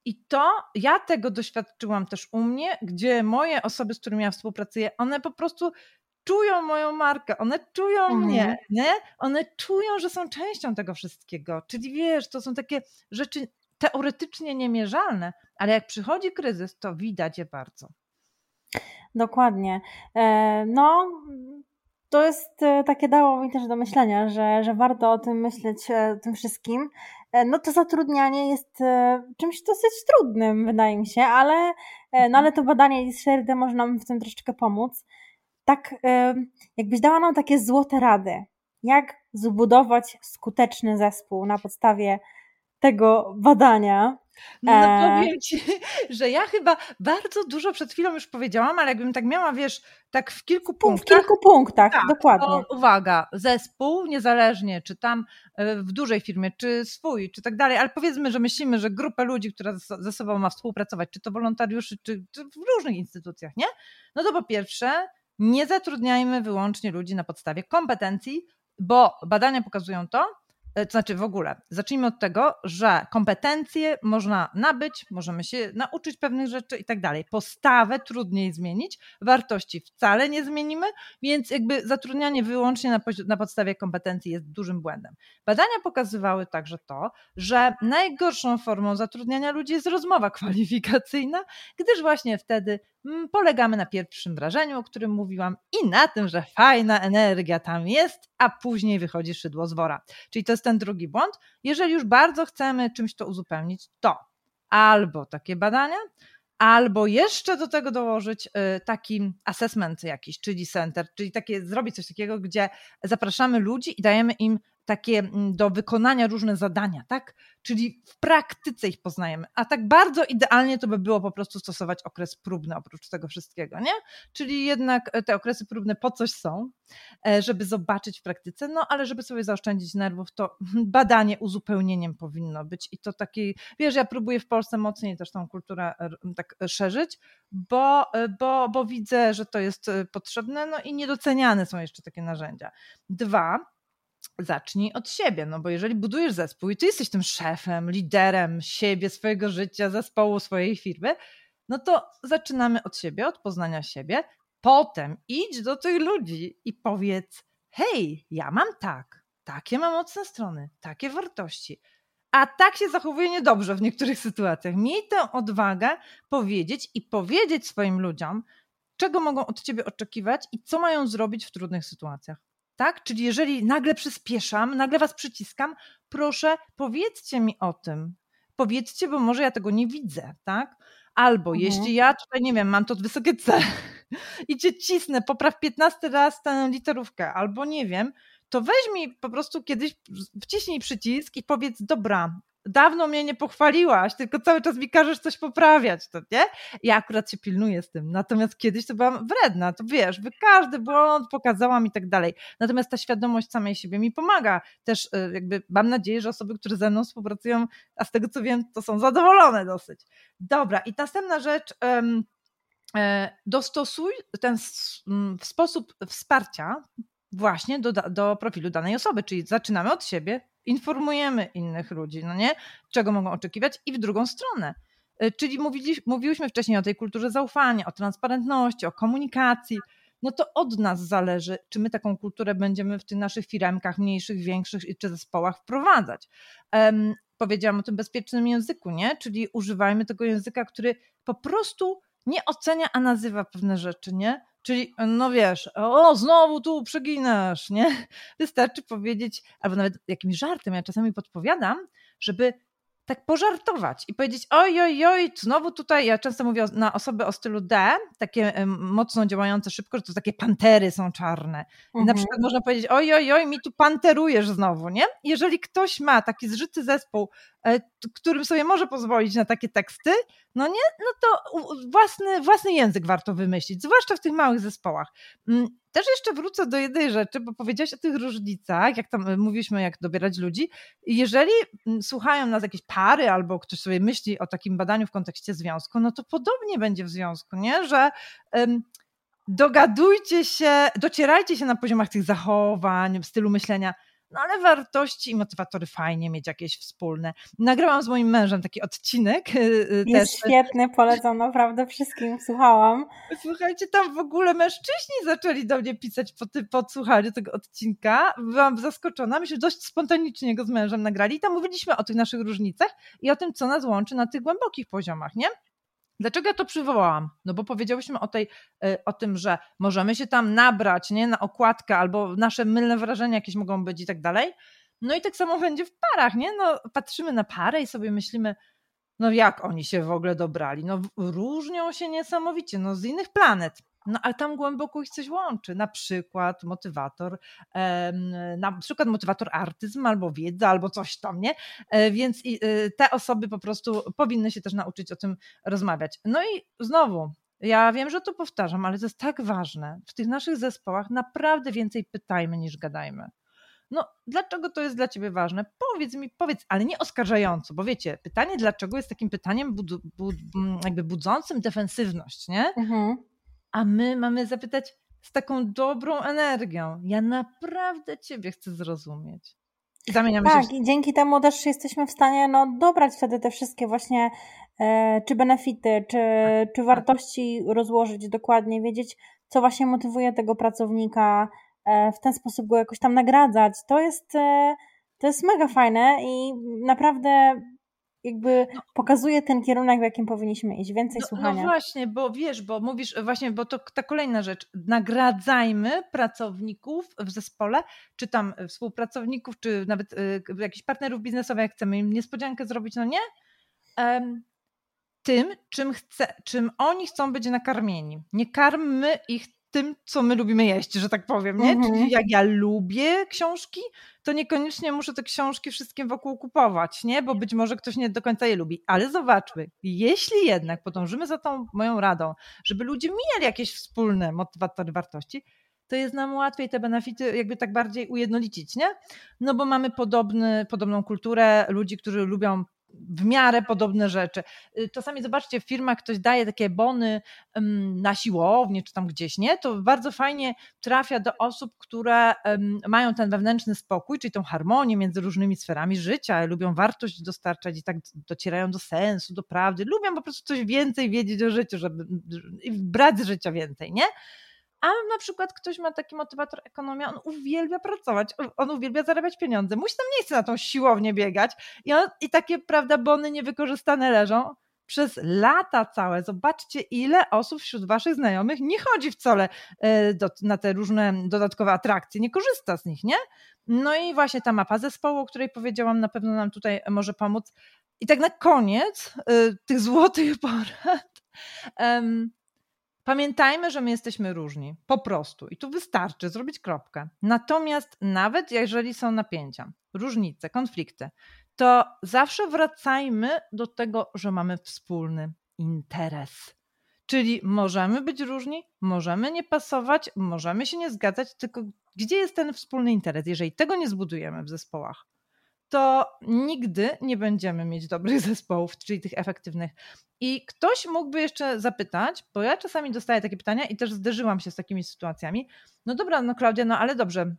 I to ja tego doświadczyłam też u mnie, gdzie moje osoby, z którymi ja współpracuję, one po prostu czują moją markę, one czują mhm. mnie, nie? One czują, że są częścią tego wszystkiego. Czyli wiesz, to są takie rzeczy teoretycznie niemierzalne, ale jak przychodzi kryzys, to widać je bardzo. Dokładnie. E, no, to jest e, takie dało mi też do myślenia, że, że warto o tym myśleć, e, o tym wszystkim. No to zatrudnianie jest czymś dosyć trudnym, wydaje mi się, ale, no ale to badanie Lisherdy może nam w tym troszeczkę pomóc tak jakbyś dała nam takie złote rady, jak zbudować skuteczny zespół na podstawie tego badania. No e, powiem Ci, że ja chyba bardzo dużo przed chwilą już powiedziałam, ale jakbym tak miała, wiesz, tak w kilku punktach. W kilku punktach, tak, dokładnie. uwaga, zespół, niezależnie czy tam e, w dużej firmie, czy swój, czy tak dalej, ale powiedzmy, że myślimy, że grupę ludzi, która ze sobą ma współpracować, czy to wolontariuszy, czy, czy w różnych instytucjach, nie? No to po pierwsze, nie zatrudniajmy wyłącznie ludzi na podstawie kompetencji, bo badania pokazują to, E, to znaczy w ogóle, zacznijmy od tego, że kompetencje można nabyć, możemy się nauczyć pewnych rzeczy i tak dalej. Postawę trudniej zmienić, wartości wcale nie zmienimy, więc jakby zatrudnianie wyłącznie na, na podstawie kompetencji jest dużym błędem. Badania pokazywały także to, że najgorszą formą zatrudniania ludzi jest rozmowa kwalifikacyjna, gdyż właśnie wtedy polegamy na pierwszym wrażeniu, o którym mówiłam, i na tym, że fajna energia tam jest, a później wychodzi szydło z wora. Czyli to jest ten drugi błąd. Jeżeli już bardzo chcemy czymś to uzupełnić, to albo takie badania, albo jeszcze do tego dołożyć y, taki assessment jakiś, czyli center, czyli takie, zrobić coś takiego, gdzie zapraszamy ludzi i dajemy im takie mm, do wykonania różne zadania, tak? Czyli w praktyce ich poznajemy. A tak bardzo idealnie to by było po prostu stosować okres próbny oprócz tego wszystkiego, nie? Czyli jednak e, te okresy próbne po coś są, e, żeby zobaczyć w praktyce, no ale żeby sobie zaoszczędzić nerwów, to badanie uzupełnieniem powinno być i to taki, wiesz, ja próbuję w Polsce mocniej też tą kulturę tak szerzyć, bo, e, bo, bo widzę, że to jest potrzebne, no i niedoceniane są jeszcze takie narzędzia. Dwa, zacznij od siebie, no bo jeżeli budujesz zespół i ty jesteś tym szefem, liderem siebie, swojego życia, zespołu, swojej firmy, no to zaczynamy od siebie, od poznania siebie. Potem idź do tych ludzi i powiedz: Hej, ja mam tak, takie mam mocne strony, takie wartości. A tak się zachowuje niedobrze w niektórych sytuacjach. Miej tę odwagę powiedzieć i powiedzieć swoim ludziom, czego mogą od ciebie oczekiwać i co mają zrobić w trudnych sytuacjach. Tak? Czyli jeżeli nagle przyspieszam, nagle was przyciskam, proszę powiedzcie mi o tym. Powiedzcie, bo może ja tego nie widzę, tak? Albo mhm. jeśli ja tutaj, nie wiem, mam to wysokie C i cię cisnę, popraw 15 raz tę literówkę, albo nie wiem, to weź mi po prostu kiedyś, wciśnij przycisk i powiedz, dobra, dawno mnie nie pochwaliłaś, tylko cały czas mi każesz coś poprawiać, to nie? Ja akurat się pilnuję z tym. Natomiast kiedyś to byłam wredna, to wiesz, by każdy błąd pokazałam i tak dalej. Natomiast ta świadomość samej siebie mi pomaga. Też y, jakby mam nadzieję, że osoby, które ze mną współpracują, a z tego co wiem, to są zadowolone dosyć. Dobra, i następna rzecz. Um, dostosuj ten sposób wsparcia właśnie do, do profilu danej osoby, czyli zaczynamy od siebie, informujemy innych ludzi, no nie? Czego mogą oczekiwać i w drugą stronę. Y, czyli mówili, mówiłyśmy wcześniej o tej kulturze zaufania, o transparentności, o komunikacji. No to od nas zależy, czy my taką kulturę będziemy w tych naszych firmkach, mniejszych, większych czy zespołach wprowadzać. Um, powiedziałam o tym bezpiecznym języku, nie? Czyli używajmy tego języka, który po prostu nie ocenia, a nazywa pewne rzeczy, nie? Czyli, no wiesz, o, znowu tu przeginasz, nie? Wystarczy powiedzieć, albo nawet jakimś żartem, ja czasami podpowiadam, żeby tak pożartować i powiedzieć, oj, oj, oj, znowu tutaj, ja często mówię na osoby o stylu D, takie mocno działające szybko, że to takie pantery są czarne. I mhm. na przykład można powiedzieć, oj, oj, oj, mi tu panterujesz znowu, nie? Jeżeli ktoś ma taki zżyty zespół, którym sobie może pozwolić na takie teksty, no nie, no to własny, własny język warto wymyślić, zwłaszcza w tych małych zespołach. Mm, też jeszcze wrócę do jednej rzeczy, bo powiedziałaś o tych różnicach, jak tam e, mówiliśmy, jak dobierać ludzi. Jeżeli mm, słuchają nas jakieś pary albo ktoś sobie myśli o takim badaniu w kontekście związku, no to podobnie będzie w związku, nie? Że um, dogadujcie się, docierajcie się na poziomach tych zachowań, stylu myślenia no ale wartości i motywatory fajnie mieć jakieś wspólne. Nagrałam z moim mężem taki odcinek. Y, y, Jest też. świetny, polecam naprawdę wszystkim, słuchałam. Słuchajcie, tam w ogóle mężczyźni zaczęli do mnie pisać po, ty, po słuchaniu tego odcinka. Byłam zaskoczona, myśmy dość spontanicznie go z mężem nagrali i tam mówiliśmy o tych naszych różnicach i o tym, co nas łączy na tych głębokich poziomach, nie? Dlaczego ja to przywołałam? No bo powiedziałyśmy o, tej, e, o tym, że możemy się tam nabrać nie, na okładkę, albo nasze mylne wrażenia jakieś mogą być i tak dalej. No i tak samo będzie w parach, nie? No, patrzymy na parę i sobie myślimy, no jak oni się w ogóle dobrali? No różnią się niesamowicie, no z innych planet. No ale tam głęboko ich coś łączy, na przykład motywator, na przykład motywator artyzm albo wiedza, albo coś tam, nie? E, więc y, te osoby po prostu powinny się też nauczyć o tym rozmawiać. No i znowu, ja wiem, że to powtarzam, ale to jest tak ważne. W tych naszych zespołach naprawdę więcej pytajmy niż gadajmy. No, dlaczego to jest dla ciebie ważne? Powiedz mi, powiedz, ale nie oskarżająco, bo wiecie, pytanie dlaczego jest takim pytaniem bud, bud, jakby budzącym defensywność, nie? Mhm a my mamy zapytać z taką dobrą energią. Ja naprawdę Ciebie chcę zrozumieć. I zamieniamy tak, się. i dzięki temu też jesteśmy w stanie no, dobrać wtedy te wszystkie właśnie e, czy benefity, czy, tak, czy tak. wartości rozłożyć dokładnie, wiedzieć, co właśnie motywuje tego pracownika, e, w ten sposób go jakoś tam nagradzać. To jest, e, to jest mega fajne i naprawdę jakby no. pokazuje ten kierunek, w jakim powinniśmy iść, więcej no, słuchania. No właśnie, bo wiesz, bo mówisz właśnie, bo to ta kolejna rzecz, nagradzajmy pracowników w zespole, czy tam współpracowników, czy nawet y, jakichś partnerów biznesowych, jak chcemy im niespodziankę zrobić, no nie? Um, tym, czym, chce, czym oni chcą być nakarmieni. Nie karmy ich tym, co my lubimy jeść, że tak powiem, nie? Mhm. Czyli jak ja lubię książki, to niekoniecznie muszę te książki wszystkim wokół kupować, nie? Bo być może ktoś nie do końca je lubi. Ale zobaczmy, jeśli jednak podążymy za tą moją radą, żeby ludzie mieli jakieś wspólne motywatory wartości, to jest nam łatwiej te benefity jakby tak bardziej ujednolicić, nie? No bo mamy podobny, podobną kulturę ludzi, którzy lubią w miarę podobne rzeczy. Y, czasami zobaczcie, w firmach ktoś daje takie bony na siłownię czy tam gdzieś, nie? To bardzo fajnie trafia do osób, które mają ten wewnętrzny spokój, czyli tą harmonię między różnymi sferami życia, lubią wartość dostarczać i tak docierają do sensu, do prawdy, lubią po prostu coś więcej wiedzieć o życiu, żeby brać z życia więcej, nie? A na przykład ktoś ma taki motywator ekonomia, on uwielbia pracować, on uwielbia zarabiać pieniądze. Musi tam nie chce na tą siłownię biegać i, on, i takie, prawda, bony niewykorzystane leżą przez lata całe. Zobaczcie, ile osób wśród waszych znajomych nie chodzi wcale e, do, na te różne dodatkowe atrakcje, nie korzysta z nich, nie? No i właśnie ta mapa zespołu, o której powiedziałam, na pewno nam tutaj może pomóc. I tak na koniec y, tych złotych porad. Pamiętajmy, że my jesteśmy różni, po prostu. I tu wystarczy zrobić kropkę. Natomiast nawet jeżeli są napięcia, różnice, konflikty, to zawsze wracajmy do tego, że mamy wspólny interes. Czyli możemy być różni, możemy nie pasować, możemy się nie zgadzać, tylko gdzie jest ten wspólny interes? Jeżeli tego nie zbudujemy w zespołach, to nigdy nie będziemy mieć dobrych zespołów, czyli tych efektywnych. I ktoś mógłby jeszcze zapytać, bo ja czasami dostaję takie pytania i też zderzyłam się z takimi sytuacjami. No dobra, no Klaudia, no ale dobrze,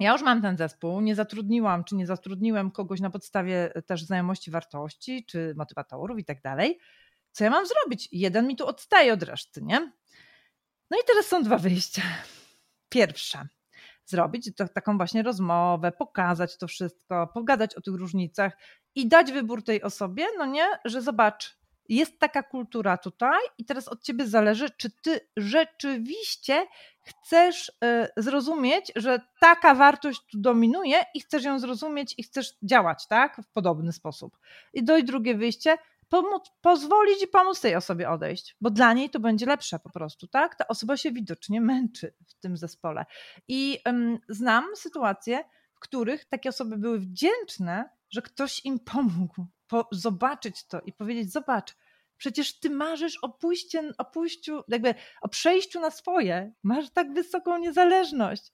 ja już mam ten zespół, nie zatrudniłam, czy nie zatrudniłem kogoś na podstawie też znajomości wartości, czy motywatorów i tak dalej. Co ja mam zrobić? Jeden mi tu odstaje od reszty, nie? No i teraz są dwa wyjścia. Pierwsze zrobić to, taką właśnie rozmowę, pokazać to wszystko, pogadać o tych różnicach i dać wybór tej osobie, no nie, że zobacz, jest taka kultura tutaj i teraz od ciebie zależy, czy ty rzeczywiście chcesz e, zrozumieć, że taka wartość tu dominuje i chcesz ją zrozumieć i chcesz działać, tak, w podobny sposób. I dojść drugie wyjście, pomóc, pozwolić i pomóc tej osobie odejść, bo dla niej to będzie lepsze po prostu, tak? Ta osoba się widocznie męczy w tym zespole. I znam sytuacje, w których takie osoby były wdzięczne, że ktoś im pomógł po, zobaczyć to i powiedzieć: Zobacz, Przecież ty marzysz o, pójście, o pójściu, jakby o przejściu na swoje. Masz tak wysoką niezależność.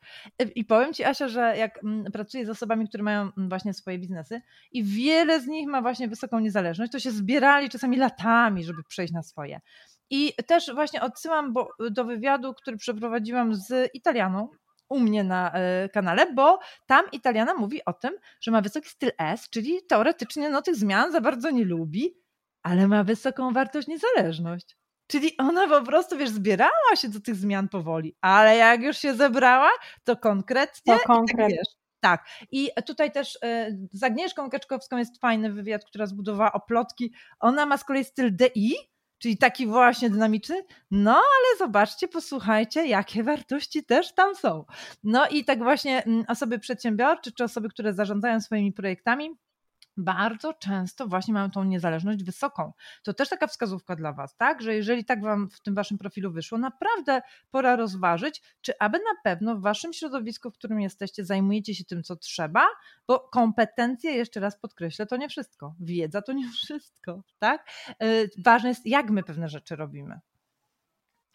I powiem ci, Asia, że jak mm, pracuję z osobami, które mają mm, właśnie swoje biznesy i wiele z nich ma właśnie wysoką niezależność, to się zbierali czasami latami, żeby przejść na swoje. I też właśnie odsyłam bo, do wywiadu, który przeprowadziłam z Italianą, u mnie na e, kanale, bo tam Italiana mówi o tym, że ma wysoki styl S, czyli teoretycznie no, tych zmian za bardzo nie lubi, ale ma wysoką wartość niezależność. Czyli ona po prostu, wiesz, zbierała się do tych zmian powoli, ale jak już się zebrała, to konkretnie. To konkretnie. Tak, wiesz, tak. I tutaj też e, z Agnieszką Kaczkowską jest fajny wywiad, która zbudowała oplotki. Ona ma z kolei styl DI, czyli taki właśnie dynamiczny. No, ale zobaczcie, posłuchajcie, jakie wartości też tam są. No i tak właśnie mm, osoby przedsiębiorcze, czy osoby, które zarządzają swoimi projektami, bardzo często właśnie mają tą niezależność wysoką. To też taka wskazówka dla Was, tak? Że jeżeli tak Wam w tym Waszym profilu wyszło, naprawdę pora rozważyć, czy aby na pewno w Waszym środowisku, w którym jesteście, zajmujecie się tym, co trzeba, bo kompetencje, jeszcze raz podkreślę, to nie wszystko. Wiedza to nie wszystko, tak? Y, ważne jest, jak my pewne rzeczy robimy.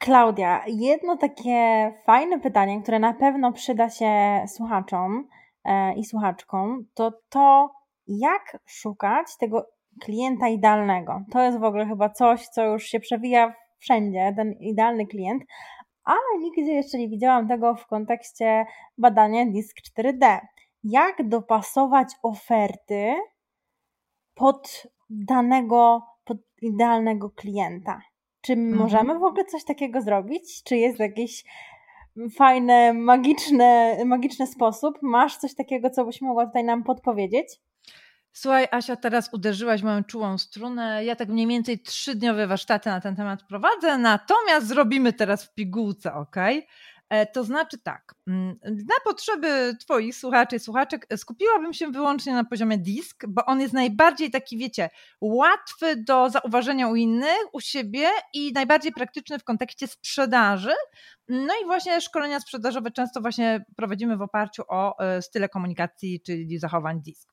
Klaudia, jedno takie fajne pytanie, które na pewno przyda się słuchaczom e, i słuchaczkom, to to, jak szukać tego klienta idealnego. To jest w ogóle chyba coś, co już się przewija wszędzie, ten idealny klient, ale nigdy jeszcze nie widziałam tego w kontekście badania DISC 4D. Jak dopasować oferty pod danego, pod idealnego klienta? Czy mhm. możemy w ogóle coś takiego zrobić? Czy jest jakiś fajny, magiczny, magiczny sposób? Masz coś takiego, co byś mogła tutaj nam podpowiedzieć? Słuchaj, Asia, teraz uderzyłaś moją czułą strunę. Ja tak mniej więcej trzydniowe warsztaty na ten temat prowadzę, natomiast zrobimy teraz w pigułce, ok? E, to znaczy tak, mm, na potrzeby Twoich słuchaczy i słuchaczek skupiłabym się wyłącznie na poziomie disk, bo on jest najbardziej taki, wiecie, łatwy do zauważenia u innych, u siebie i najbardziej praktyczny w kontekście sprzedaży. No i właśnie szkolenia sprzedażowe często właśnie prowadzimy w oparciu o e, style komunikacji, czyli zachowań disk.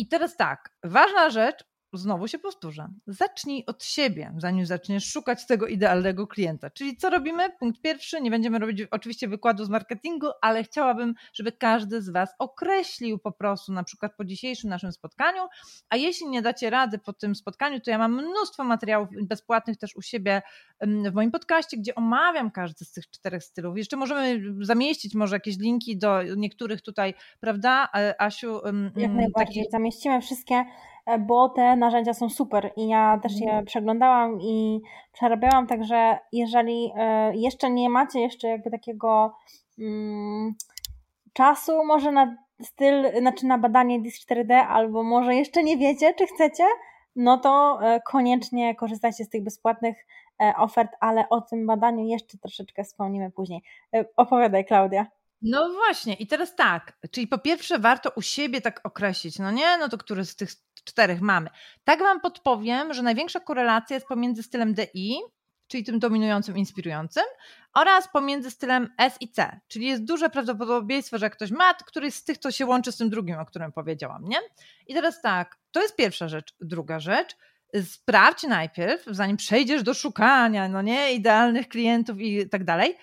I teraz tak, ważna rzecz, znowu się powtórzę. Zacznij od siebie, zanim zaczniesz szukać tego idealnego klienta. Czyli co robimy? Punkt pierwszy, nie będziemy robić oczywiście wykładu z marketingu, ale chciałabym, żeby każdy z Was określił po prostu, na przykład po dzisiejszym naszym spotkaniu, a jeśli nie dacie rady po tym spotkaniu, to ja mam mnóstwo materiałów bezpłatnych też u siebie w moim podcaście, gdzie omawiam każdy z tych czterech stylów. Jeszcze możemy zamieścić może jakieś linki do niektórych tutaj, prawda, e, Asiu? Jak najbardziej, zamieścimy wszystkie bo te narzędzia są super i ja też je mhm. przeglądałam i przerabiałam, także jeżeli e, jeszcze nie macie jeszcze jakby takiego mm, czasu może na styl, znaczy na badanie DIS 4D albo może jeszcze nie wiecie, czy chcecie, no to e, koniecznie korzystajcie z tych bezpłatnych ofert, ale o tym badaniu jeszcze troszeczkę wspomnimy później. Opowiadaj, Klaudia. No właśnie, i teraz tak, czyli po pierwsze warto u siebie tak określić, no nie, no to który z tych czterech mamy. Tak Wam podpowiem, że największa korelacja jest pomiędzy stylem DI, czyli tym dominującym, inspirującym, oraz pomiędzy stylem S i C, czyli jest duże prawdopodobieństwo, że ktoś ma, któryś z tych to się łączy z tym drugim, o którym powiedziałam, nie? I teraz tak, to jest pierwsza rzecz. Druga rzecz, sprawdź najpierw, zanim przejdziesz do szukania, no nie, idealnych klientów i tak dalej,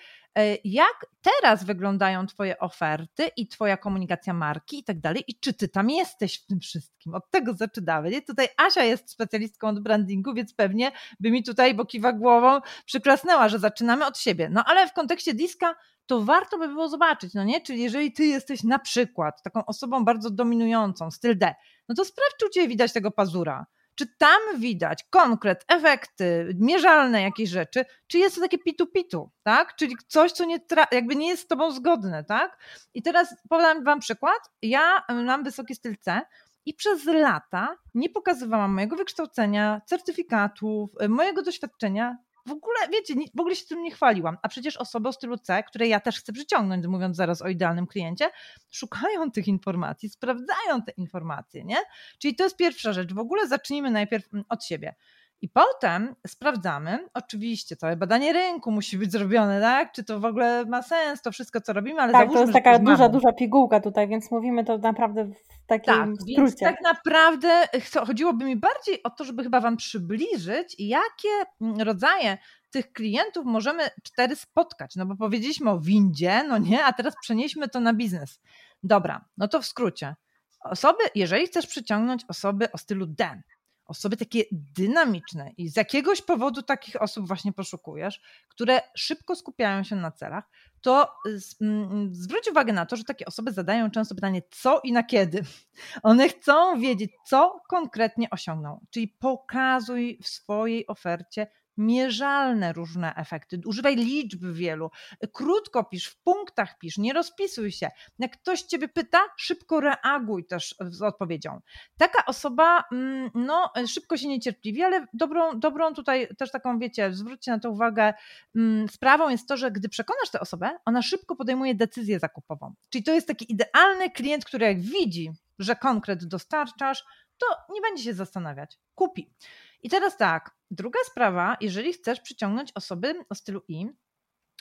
jak teraz wyglądają Twoje oferty i Twoja komunikacja marki i tak dalej, i czy Ty tam jesteś w tym wszystkim? Od tego zaczynamy. Nie? Tutaj Asia jest specjalistką od brandingu, więc pewnie by mi tutaj bokiwa głową przyklasnęła, że zaczynamy od siebie. No ale w kontekście diska to warto by było zobaczyć, no nie? Czyli jeżeli ty jesteś na przykład taką osobą bardzo dominującą, styl D, no to sprawdź, czy u ciebie widać tego pazura czy tam widać konkret, efekty, mierzalne jakieś rzeczy, czy jest to takie pitu-pitu, tak? Czyli coś, co nie jakby nie jest z tobą zgodne, tak? I teraz podam wam przykład. Ja mam wysoki styl C, i przez lata nie pokazywałam mojego wykształcenia, certyfikatów, mojego doświadczenia w ogóle, wiecie, w ogóle się tym nie chwaliłam. A przecież osoby o stylu C, które ja też chcę przyciągnąć, mówiąc zaraz o idealnym kliencie, szukają tych informacji, sprawdzają te informacje, nie? Czyli to jest pierwsza rzecz. W ogóle zacznijmy najpierw mm, od siebie. I potem sprawdzamy, oczywiście całe badanie rynku musi być zrobione, tak? Czy to w ogóle ma sens, to wszystko, co robimy, ale Tak, to jest taka duża, duża pigułka tutaj, więc mówimy to naprawdę w takim tak, skrócie. Więc tak naprawdę chodziłoby mi bardziej o to, żeby chyba Wam przybliżyć, jakie mm, rodzaje tych klientów możemy cztery spotkać, no bo powiedzieliśmy o windzie, no nie, a teraz przenieśmy to na biznes. Dobra, no to w skrócie. Osoby, jeżeli chcesz przyciągnąć osoby o stylu D, osoby takie dynamiczne i z jakiegoś powodu takich osób właśnie poszukujesz, które szybko skupiają się na celach, to mm, zwróć uwagę na to, że takie osoby zadają często pytanie, co i na kiedy. One chcą wiedzieć, co konkretnie osiągną. Czyli pokazuj w swojej ofercie mierzalne różne efekty. Używaj liczb wielu. Krótko pisz, w punktach pisz, nie rozpisuj się. Jak ktoś ciebie pyta, szybko reaguj też z odpowiedzią. Taka osoba, mm, no, szybko się niecierpliwi, ale dobrą, dobrą tutaj też taką, wiecie, zwróćcie na to uwagę, mm, sprawą jest to, że gdy przekonasz tę osobę, ona szybko podejmuje decyzję zakupową. Czyli to jest taki idealny klient, który jak widzi, że konkret dostarczasz, to nie będzie się zastanawiać, kupi. I teraz tak, druga sprawa, jeżeli chcesz przyciągnąć osoby o stylu I,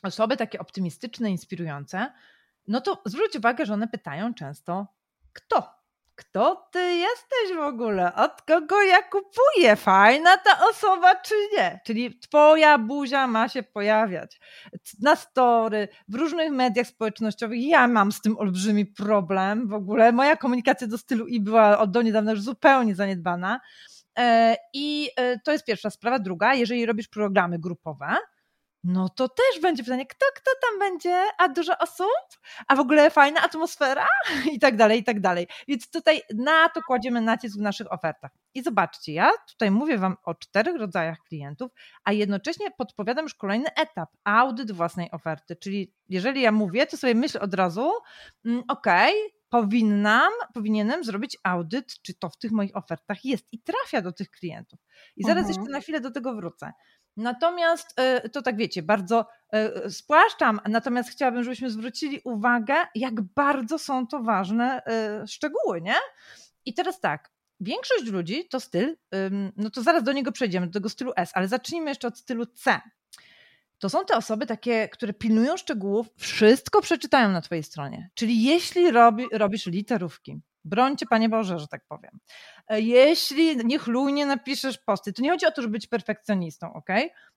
osoby takie optymistyczne, inspirujące, no to zwróć uwagę, że one pytają często, kto? Kto ty jesteś w ogóle? Od kogo ja kupuję? Fajna ta osoba czy nie? Czyli twoja buzia ma się pojawiać na story, w różnych mediach społecznościowych. Ja mam z tym olbrzymi problem w ogóle. Moja komunikacja do stylu i była od do niedawna już zupełnie zaniedbana. E, I e, to jest pierwsza sprawa. Druga, jeżeli robisz programy grupowe, no to też będzie pytanie, kto, kto tam będzie, a dużo osób, a w ogóle fajna atmosfera i tak dalej, i tak dalej. Więc tutaj na to kładziemy nacisk w naszych ofertach. I zobaczcie, ja tutaj mówię Wam o czterech rodzajach klientów, a jednocześnie podpowiadam już kolejny etap, audyt własnej oferty, czyli jeżeli ja mówię, to sobie myślę od razu, mm, ok, powinnam, powinienem zrobić audyt, czy to w tych moich ofertach jest i trafia do tych klientów. I zaraz mhm. jeszcze na chwilę do tego wrócę. Natomiast e, to tak wiecie, bardzo e, spłaszczam, natomiast chciałabym, żebyśmy zwrócili uwagę, jak bardzo są to ważne e, szczegóły, nie? I teraz tak, większość ludzi to styl, no to zaraz do niego przejdziemy, do tego stylu S, ale zacznijmy jeszcze od stylu C to są te osoby takie, które pilnują szczegółów, wszystko przeczytają na Twojej stronie. Czyli jeśli robi, robisz literówki, Brońcie, Panie Boże, że tak powiem. E, jeśli niechlujnie napiszesz posty, to nie chodzi o to, żeby być perfekcjonistą, ok?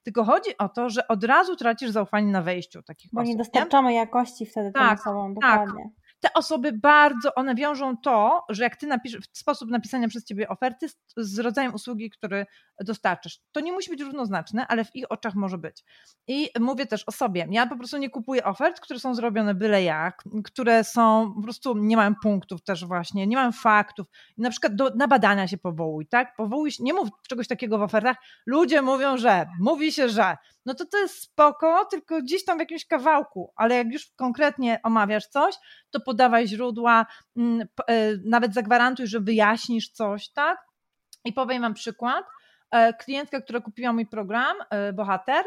Tylko chodzi o to, że od razu tracisz zaufanie na wejściu takich Bo osób. nie dostarczamy nie? jakości wtedy tak, tym osobom, tak. dokładnie. Tak te osoby bardzo, one wiążą to, że jak ty napiszesz, sposób napisania przez ciebie oferty z, z, rodzajem usługi, który dostarczysz. To nie musi być równoznaczne, ale w ich oczach może być. I mówię też o sobie. Ja po prostu nie kupuję ofert, które są zrobione byle jak, które są, po prostu nie mają punktów też właśnie, nie mają faktów. Na przykład do, na badania się powołuj, tak? Powołuj nie mów czegoś takiego w ofertach. Ludzie mówią, że, mówi się, że. No to to jest spoko, tylko gdzieś tam w jakimś kawałku, ale jak już konkretnie omawiasz coś, to podawaj źródła, mm, e, nawet zagwarantuj, że wyjaśnisz coś, tak? I powiem Wam przykład. E, klientka, która kupiła mój program, e, bohater,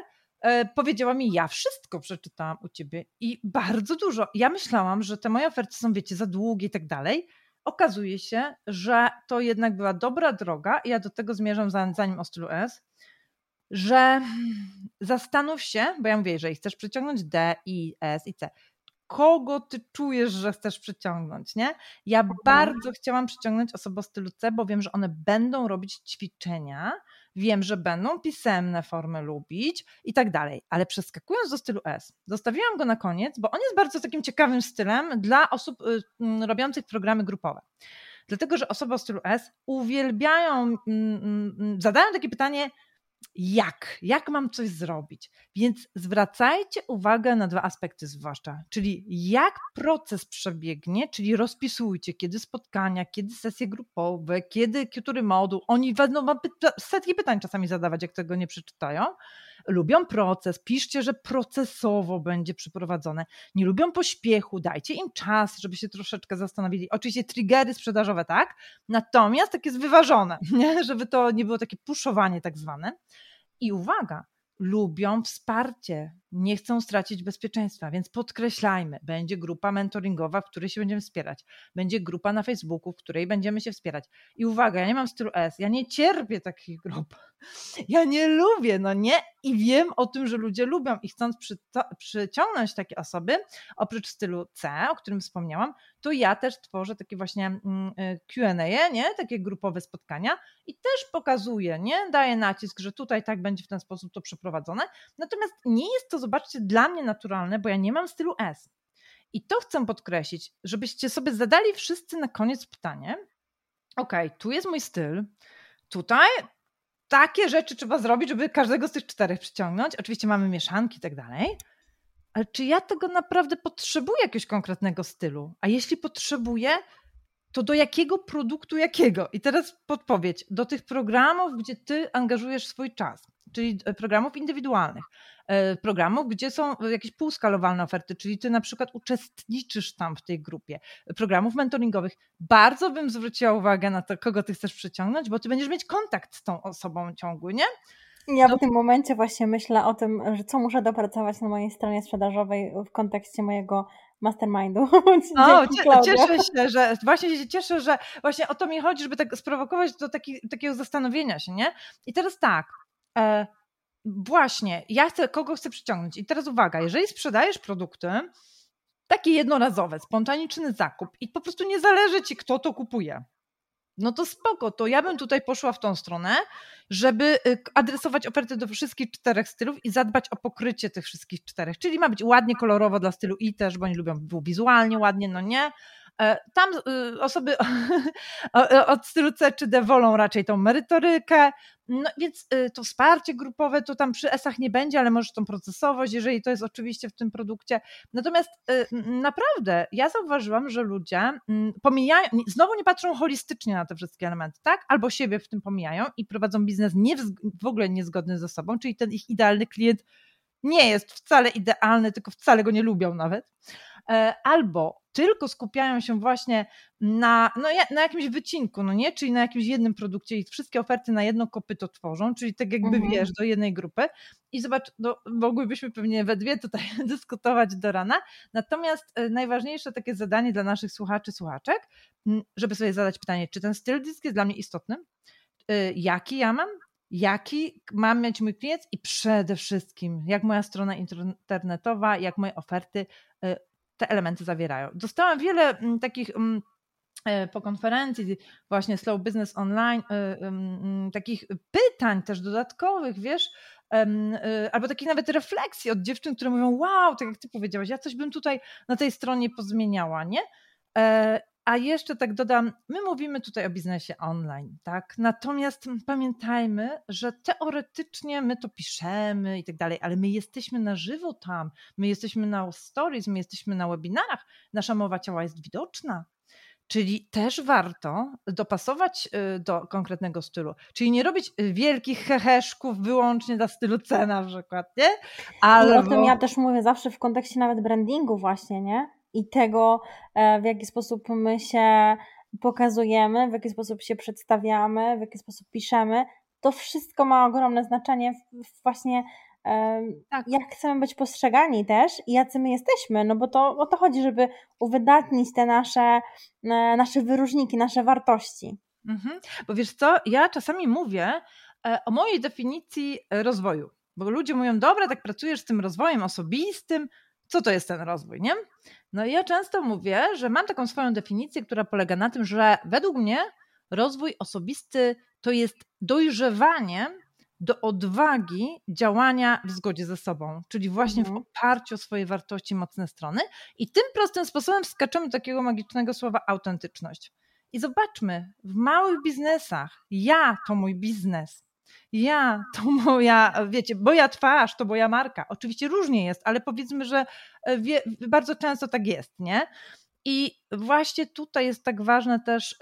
powiedziała mi, ja wszystko przeczytałam u ciebie i bardzo dużo. Ja myślałam, że te moje oferty są, wiecie, za długie i tak dalej. Okazuje się, że to jednak była dobra droga i ja do tego zmierzam zanim o stylu S, że zastanów się, bo ja mówię, jeżeli chcesz przyciągnąć D, I, S i C, kogo ty czujesz, że chcesz przyciągnąć, nie? Ja mhm. bardzo chciałam przyciągnąć osobę o stylu C, bo wiem, że one będą robić ćwiczenia, wiem, że będą pisemne formy lubić i tak dalej, ale przeskakując do stylu S, zostawiłam go na koniec, bo on jest bardzo takim ciekawym stylem dla osób y, mm, robiących programy grupowe. Dlatego, że osoby o stylu S uwielbiają, mm, mm, zadają takie pytanie, jak, jak mam coś zrobić. Więc zwracajcie uwagę na dwa aspekty zwłaszcza, czyli jak proces przebiegnie, czyli rozpisujcie, kiedy spotkania, kiedy sesje grupowe, kiedy który moduł. Oni będą setki pytań czasami zadawać, jak tego nie przeczytają lubią proces, piszcie, że procesowo będzie przeprowadzone. Nie lubią pośpiechu, dajcie im czas, żeby się troszeczkę zastanowili. Oczywiście triggery sprzedażowe, tak? Natomiast tak jest wyważone, nie? żeby to nie było takie puszowanie tak zwane. I uwaga, lubią wsparcie, nie chcą stracić bezpieczeństwa, więc podkreślajmy, będzie grupa mentoringowa, w której się będziemy wspierać, będzie grupa na Facebooku, w której będziemy się wspierać. I uwaga, ja nie mam stylu S, ja nie cierpię takich grup. Ja nie lubię, no nie? I wiem o tym, że ludzie lubią i chcąc przy, przyciągnąć takie osoby, oprócz stylu C, o którym wspomniałam, to ja też tworzę takie właśnie mm, y, Q&A, nie? Takie grupowe spotkania i też pokazuję, nie? Daję nacisk, że tutaj tak będzie w ten sposób to przeprowadzone. Natomiast nie jest to zobaczcie, dla mnie naturalne, bo ja nie mam stylu S. I to chcę podkreślić, żebyście sobie zadali wszyscy na koniec pytanie: OK, tu jest mój styl, tutaj takie rzeczy trzeba zrobić, żeby każdego z tych czterech przyciągnąć. Oczywiście mamy mieszanki i tak dalej. Ale czy ja tego naprawdę potrzebuję jakiegoś konkretnego stylu? A jeśli potrzebuję, to do jakiego produktu jakiego? I teraz podpowiedź. Do tych programów, gdzie ty angażujesz swój czas, czyli e, programów indywidualnych. E, programów, gdzie są jakieś półskalowalne oferty, czyli ty na przykład uczestniczysz tam w tej grupie, programów mentoringowych. Bardzo bym zwróciła uwagę na to, kogo ty chcesz przyciągnąć, bo ty będziesz mieć kontakt z tą osobą ciągły, nie? Ja w tym momencie właśnie myślę o tym, że co muszę dopracować na mojej stronie sprzedażowej w kontekście mojego mastermindu. O, cieszę się, że właśnie się cieszę, że właśnie o to mi chodzi, żeby tak sprowokować do taki, takiego zastanowienia się, nie? I teraz tak, e, właśnie, ja chcę, kogo chcę przyciągnąć. I teraz uwaga, jeżeli sprzedajesz produkty, takie jednorazowe, spontaniczny zakup i po prostu nie zależy ci, kto to kupuje. No to spoko, to ja bym tutaj poszła w tą stronę, żeby y, adresować oferty do wszystkich czterech stylów i zadbać o pokrycie tych wszystkich czterech. Czyli ma być ładnie kolorowo dla stylu i też, bo oni lubią wizualnie ładnie, no nie. E, tam y, osoby od stylu C czy D wolą raczej tą merytorykę, no więc y, to wsparcie grupowe to tam przy ESach nie będzie, ale może tą procesowość, jeżeli to jest oczywiście w tym produkcie. Natomiast y, naprawdę ja zauważyłam, że ludzie mm, pomijają, znowu nie patrzą holistycznie na te wszystkie elementy, tak? Albo siebie w tym pomijają i prowadzą biznes nie w ogóle niezgodny ze sobą, czyli ten ich idealny klient nie jest wcale idealny, tylko wcale go nie lubią nawet. E, albo tylko skupiają się właśnie na, no, na jakimś wycinku, no nie? Czyli na jakimś jednym produkcie i wszystkie oferty na jedno kopyto tworzą, czyli tak jakby mhm. wiesz, do jednej grupy. I zobacz, no, mogłybyśmy pewnie we dwie tutaj dyskutować do rana. Natomiast e, najważniejsze takie zadanie dla naszych słuchaczy, słuchaczek, żeby sobie zadać pytanie, czy ten styl dysk jest dla mnie istotny? E, jaki ja mam? jaki mam mieć mój klient i przede wszystkim, jak moja strona internetowa, jak moje oferty te elementy zawierają. Dostałam wiele mm, takich mm, e, po konferencji właśnie Slow Business Online, takich pytań też dodatkowych, wiesz, albo takich nawet refleksji od dziewczyn, które mówią, wow, tak jak ty powiedziałaś, ja coś bym tutaj na tej stronie pozmieniała, nie? A jeszcze tak dodam, my mówimy tutaj o biznesie online, tak? Natomiast pamiętajmy, że teoretycznie my to piszemy i tak dalej, ale my jesteśmy na żywo tam, my jesteśmy na stories, my jesteśmy na webinarach, nasza mowa ciała jest widoczna. Czyli też warto dopasować y, do konkretnego stylu. Czyli nie robić wielkich heheszków wyłącznie dla stylu cena na przykład, nie? Ale o tym ja też mówię zawsze w kontekście nawet brandingu właśnie, nie? I tego, e, w jaki sposób my się pokazujemy, w jaki sposób się przedstawiamy, w jaki sposób piszemy, to wszystko ma ogromne znaczenie właśnie tak. jak chcemy być postrzegani też i jacy my jesteśmy, no bo to o to chodzi, żeby uwydatnić te nasze, e, nasze wyróżniki, nasze wartości. Mhm. Bo wiesz co, ja czasami mówię e, o mojej definicji rozwoju, bo ludzie mówią, dobra, tak pracujesz z tym rozwojem osobistym, co to jest ten rozwój, nie? No i ja często mówię, że mam taką swoją definicję, która polega na tym, że według mnie rozwój osobisty to jest dojrzewanie do odwagi działania w zgodzie ze sobą, czyli właśnie w mhm. oparciu o swoje wartości, mocne strony. I tym prostym sposobem skaczemy do takiego magicznego słowa autentyczność. I zobaczmy, w małych biznesach, ja to mój biznes, ja to moja, wiecie, moja twarz, to moja marka. Oczywiście różnie jest, ale powiedzmy, że e, wie, bardzo często tak jest, nie? I właśnie tutaj jest tak ważne też,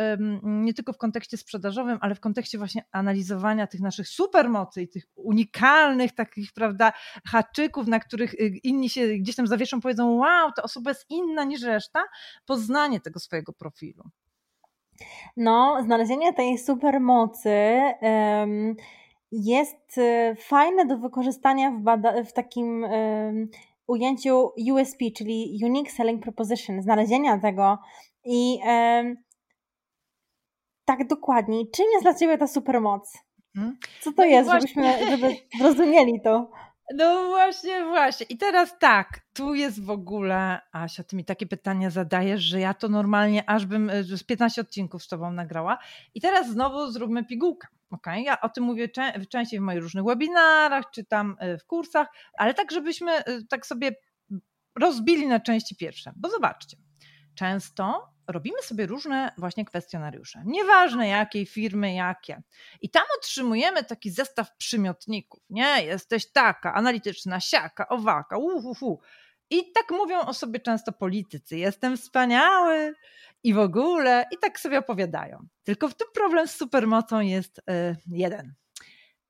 nie tylko w kontekście sprzedażowym, ale w kontekście właśnie analizowania tych naszych supermocy i tych unikalnych takich, prawda, haczyków, na których y, inni się gdzieś tam zawieszą, powiedzą, wow, ta osoba jest inna niż reszta, poznanie tego swojego profilu. No, znalezienie tej supermocy um, jest y, fajne do wykorzystania w, w takim ujęciu USP, czyli Unique Selling Proposition, znalezienia tego i tak dokładniej, czym jest dla Ciebie ta supermoc? Hmm? Co to no jest, żebyśmy żeby zrozumieli to? No właśnie, właśnie. I teraz tak, tu jest w ogóle, Asia, ty mi takie pytania zadajesz, że ja to normalnie aż bym e, z 15 odcinków z tobą nagrała. I teraz znowu zróbmy pigułkę. Okay? Ja o tym mówię częściej w moich różnych webinarach, czy tam e, w kursach, ale tak, żebyśmy e, tak sobie rozbili na części pierwsze. Bo zobaczcie, często robimy sobie różne właśnie kwestionariusze. Nieważne jakiej firmy, jakie. I tam otrzymujemy taki zestaw przymiotników. Nie, jesteś taka, analityczna, siaka, owaka, uhuhu. I tak mówią o sobie często politycy. Jestem wspaniały i w ogóle. I tak sobie opowiadają. Tylko w tym problem z supermocą jest yy, jeden.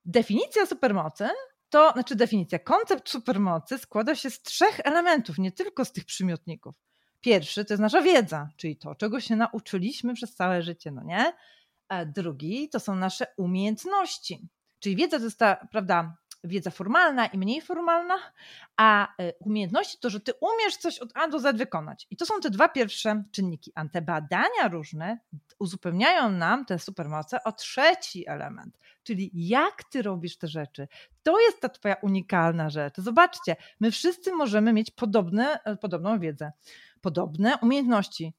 Definicja supermocy to, znaczy definicja, koncept supermocy składa się z trzech elementów, nie tylko z tych przymiotników. Pierwszy to jest nasza wiedza, czyli to, czego się nauczyliśmy przez całe życie, no nie? A drugi to są nasze umiejętności. Czyli wiedza to jest ta, prawda, wiedza formalna i mniej formalna, a e, umiejętności to, że ty umiesz coś od A do Z wykonać. I to są te dwa pierwsze czynniki. A te badania różne uzupełniają nam te supermoce o trzeci element, czyli jak ty robisz te rzeczy. To jest ta twoja unikalna rzecz. Zobaczcie, my wszyscy możemy mieć podobne, podobną wiedzę podobne umiejętności.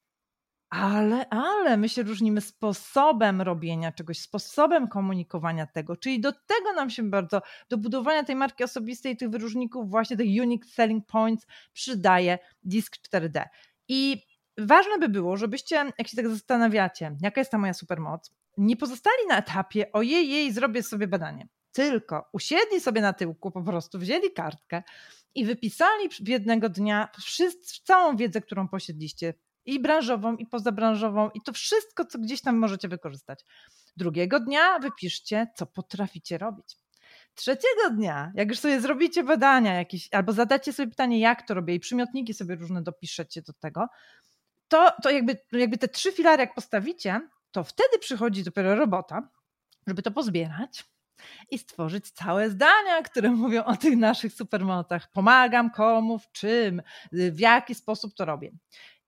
Ale, ale my się różnimy sposobem robienia czegoś, sposobem komunikowania tego, czyli do tego nam się bardzo, do budowania tej marki osobistej, tych wyróżników, właśnie tych unique selling points przydaje disk 4D. I ważne by było, żebyście, jak się tak zastanawiacie, jaka jest ta moja supermoc, nie pozostali na etapie, ojej, jej, zrobię sobie badanie. Tylko usiedli sobie na tyłku, po prostu wzięli kartkę, i wypisali jednego dnia wszyscy, całą wiedzę, którą posiedliście, i branżową, i pozabranżową, i to wszystko, co gdzieś tam możecie wykorzystać. Drugiego dnia wypiszcie, co potraficie robić. Trzeciego dnia, jak już sobie zrobicie badania jakieś, albo zadacie sobie pytanie, jak to robię, i przymiotniki sobie różne dopiszecie do tego, to, to jakby, jakby te trzy filary, jak postawicie, to wtedy przychodzi dopiero robota, żeby to pozbierać, i stworzyć całe zdania, które mówią o tych naszych supermocach. Pomagam komu, w czym, w jaki sposób to robię.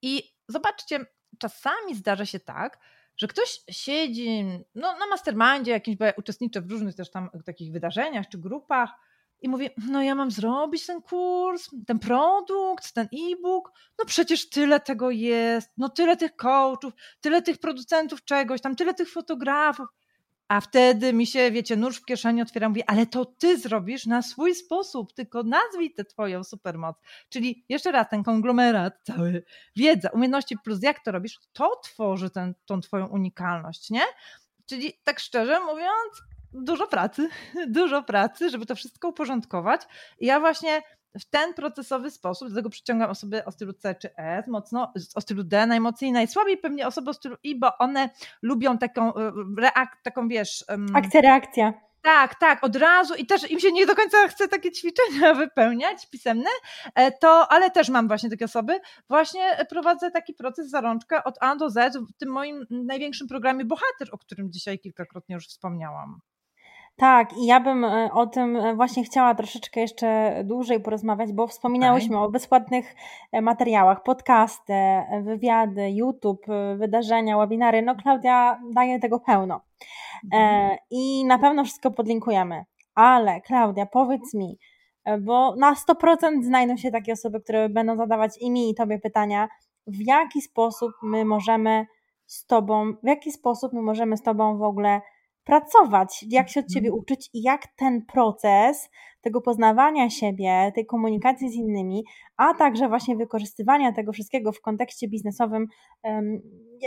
I zobaczcie, czasami zdarza się tak, że ktoś siedzi no, na mastermindzie jakimś, bo ja uczestniczę w różnych też tam takich wydarzeniach czy grupach i mówię, no ja mam zrobić ten kurs, ten produkt, ten e-book, no przecież tyle tego jest, no tyle tych coachów, tyle tych producentów czegoś, tam tyle tych fotografów. A wtedy mi się, wiecie, nóż w kieszeni otwiera, mówię, ale to ty zrobisz na swój sposób, tylko nazwij tę twoją supermoc. Czyli jeszcze raz, ten konglomerat cały, wiedza, umiejętności plus jak to robisz, to tworzy ten, tą twoją unikalność, nie? Czyli tak szczerze mówiąc, dużo pracy, dużo pracy, żeby to wszystko uporządkować. I ja właśnie w ten procesowy sposób, dlatego przyciągam osoby o stylu C czy S, mocno o stylu D, najmocniej, najsłabiej pewnie osoby o stylu I, bo one lubią taką e, reak, taką wiesz... Akcja, reakcja. Tak, tak, od razu i też im się nie do końca chce takie ćwiczenia wypełniać pisemne, e, to, ale też mam właśnie takie osoby. Właśnie prowadzę taki proces zarączkę od A do Z w tym moim największym programie Bohater, o którym dzisiaj kilkakrotnie już wspomniałam. Tak, i ja bym e, o tym e, właśnie chciała troszeczkę jeszcze dłużej porozmawiać, bo wspominałyśmy okay. o bezpłatnych e, materiałach, podcasty, wywiady, YouTube, wydarzenia, webinary. No, Klaudia daje tego pełno. Mhm. I na pewno wszystko podlinkujemy. Ale Klaudia, powiedz mi, bo na 100% znajdą się takie osoby, które będą zadawać i mi, i tobie pytania, w jaki sposób my możemy z tobą, w jaki sposób my możemy z tobą w ogóle pracować, jak się od ciebie mhm. uczyć i jak ten proces tego poznawania siebie, tej komunikacji z innymi, a także właśnie wykorzystywania tego wszystkiego w kontekście biznesowym,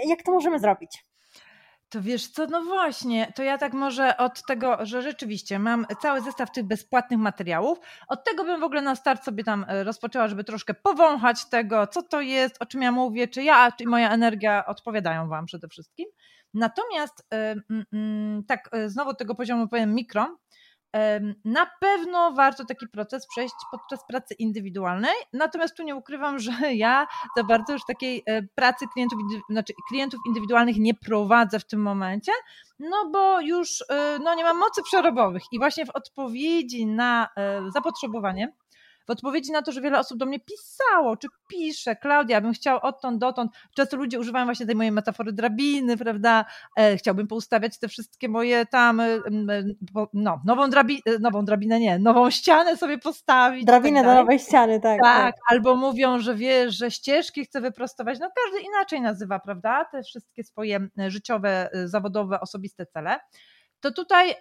jak to możemy zrobić? To wiesz co, no właśnie, to ja tak może od tego, że rzeczywiście mam cały zestaw tych bezpłatnych materiałów, od tego bym w ogóle na start sobie tam e, rozpoczęła, żeby troszkę powąchać tego, co to jest, o czym ja mówię, czy ja, czy moja energia odpowiadają Wam przede wszystkim. Natomiast mm, mm, tak e, znowu tego poziomu powiem mikro, na pewno warto taki proces przejść podczas pracy indywidualnej, natomiast tu nie ukrywam, że ja za bardzo już takiej e, pracy klientów, znaczy klientów indywidualnych nie prowadzę w tym momencie, no bo już e, no, nie mam mocy przerobowych i właśnie w odpowiedzi na zapotrzebowanie w odpowiedzi na to, że wiele osób do mnie pisało, czy pisze, Klaudia, bym chciał odtąd, dotąd. Często ludzie używają właśnie tej mojej metafory drabiny, prawda? E, chciałbym poustawiać te wszystkie moje tam, e, e, no, nową, drabi, nową drabinę, nie, nową ścianę sobie postawić. Tak Drabinę tak do nowej ściany, tak, tak. Tak, albo mówią, że wiesz, że ścieżki chcę wyprostować. No każdy inaczej nazywa, prawda? Te wszystkie swoje życiowe, zawodowe, osobiste cele to tutaj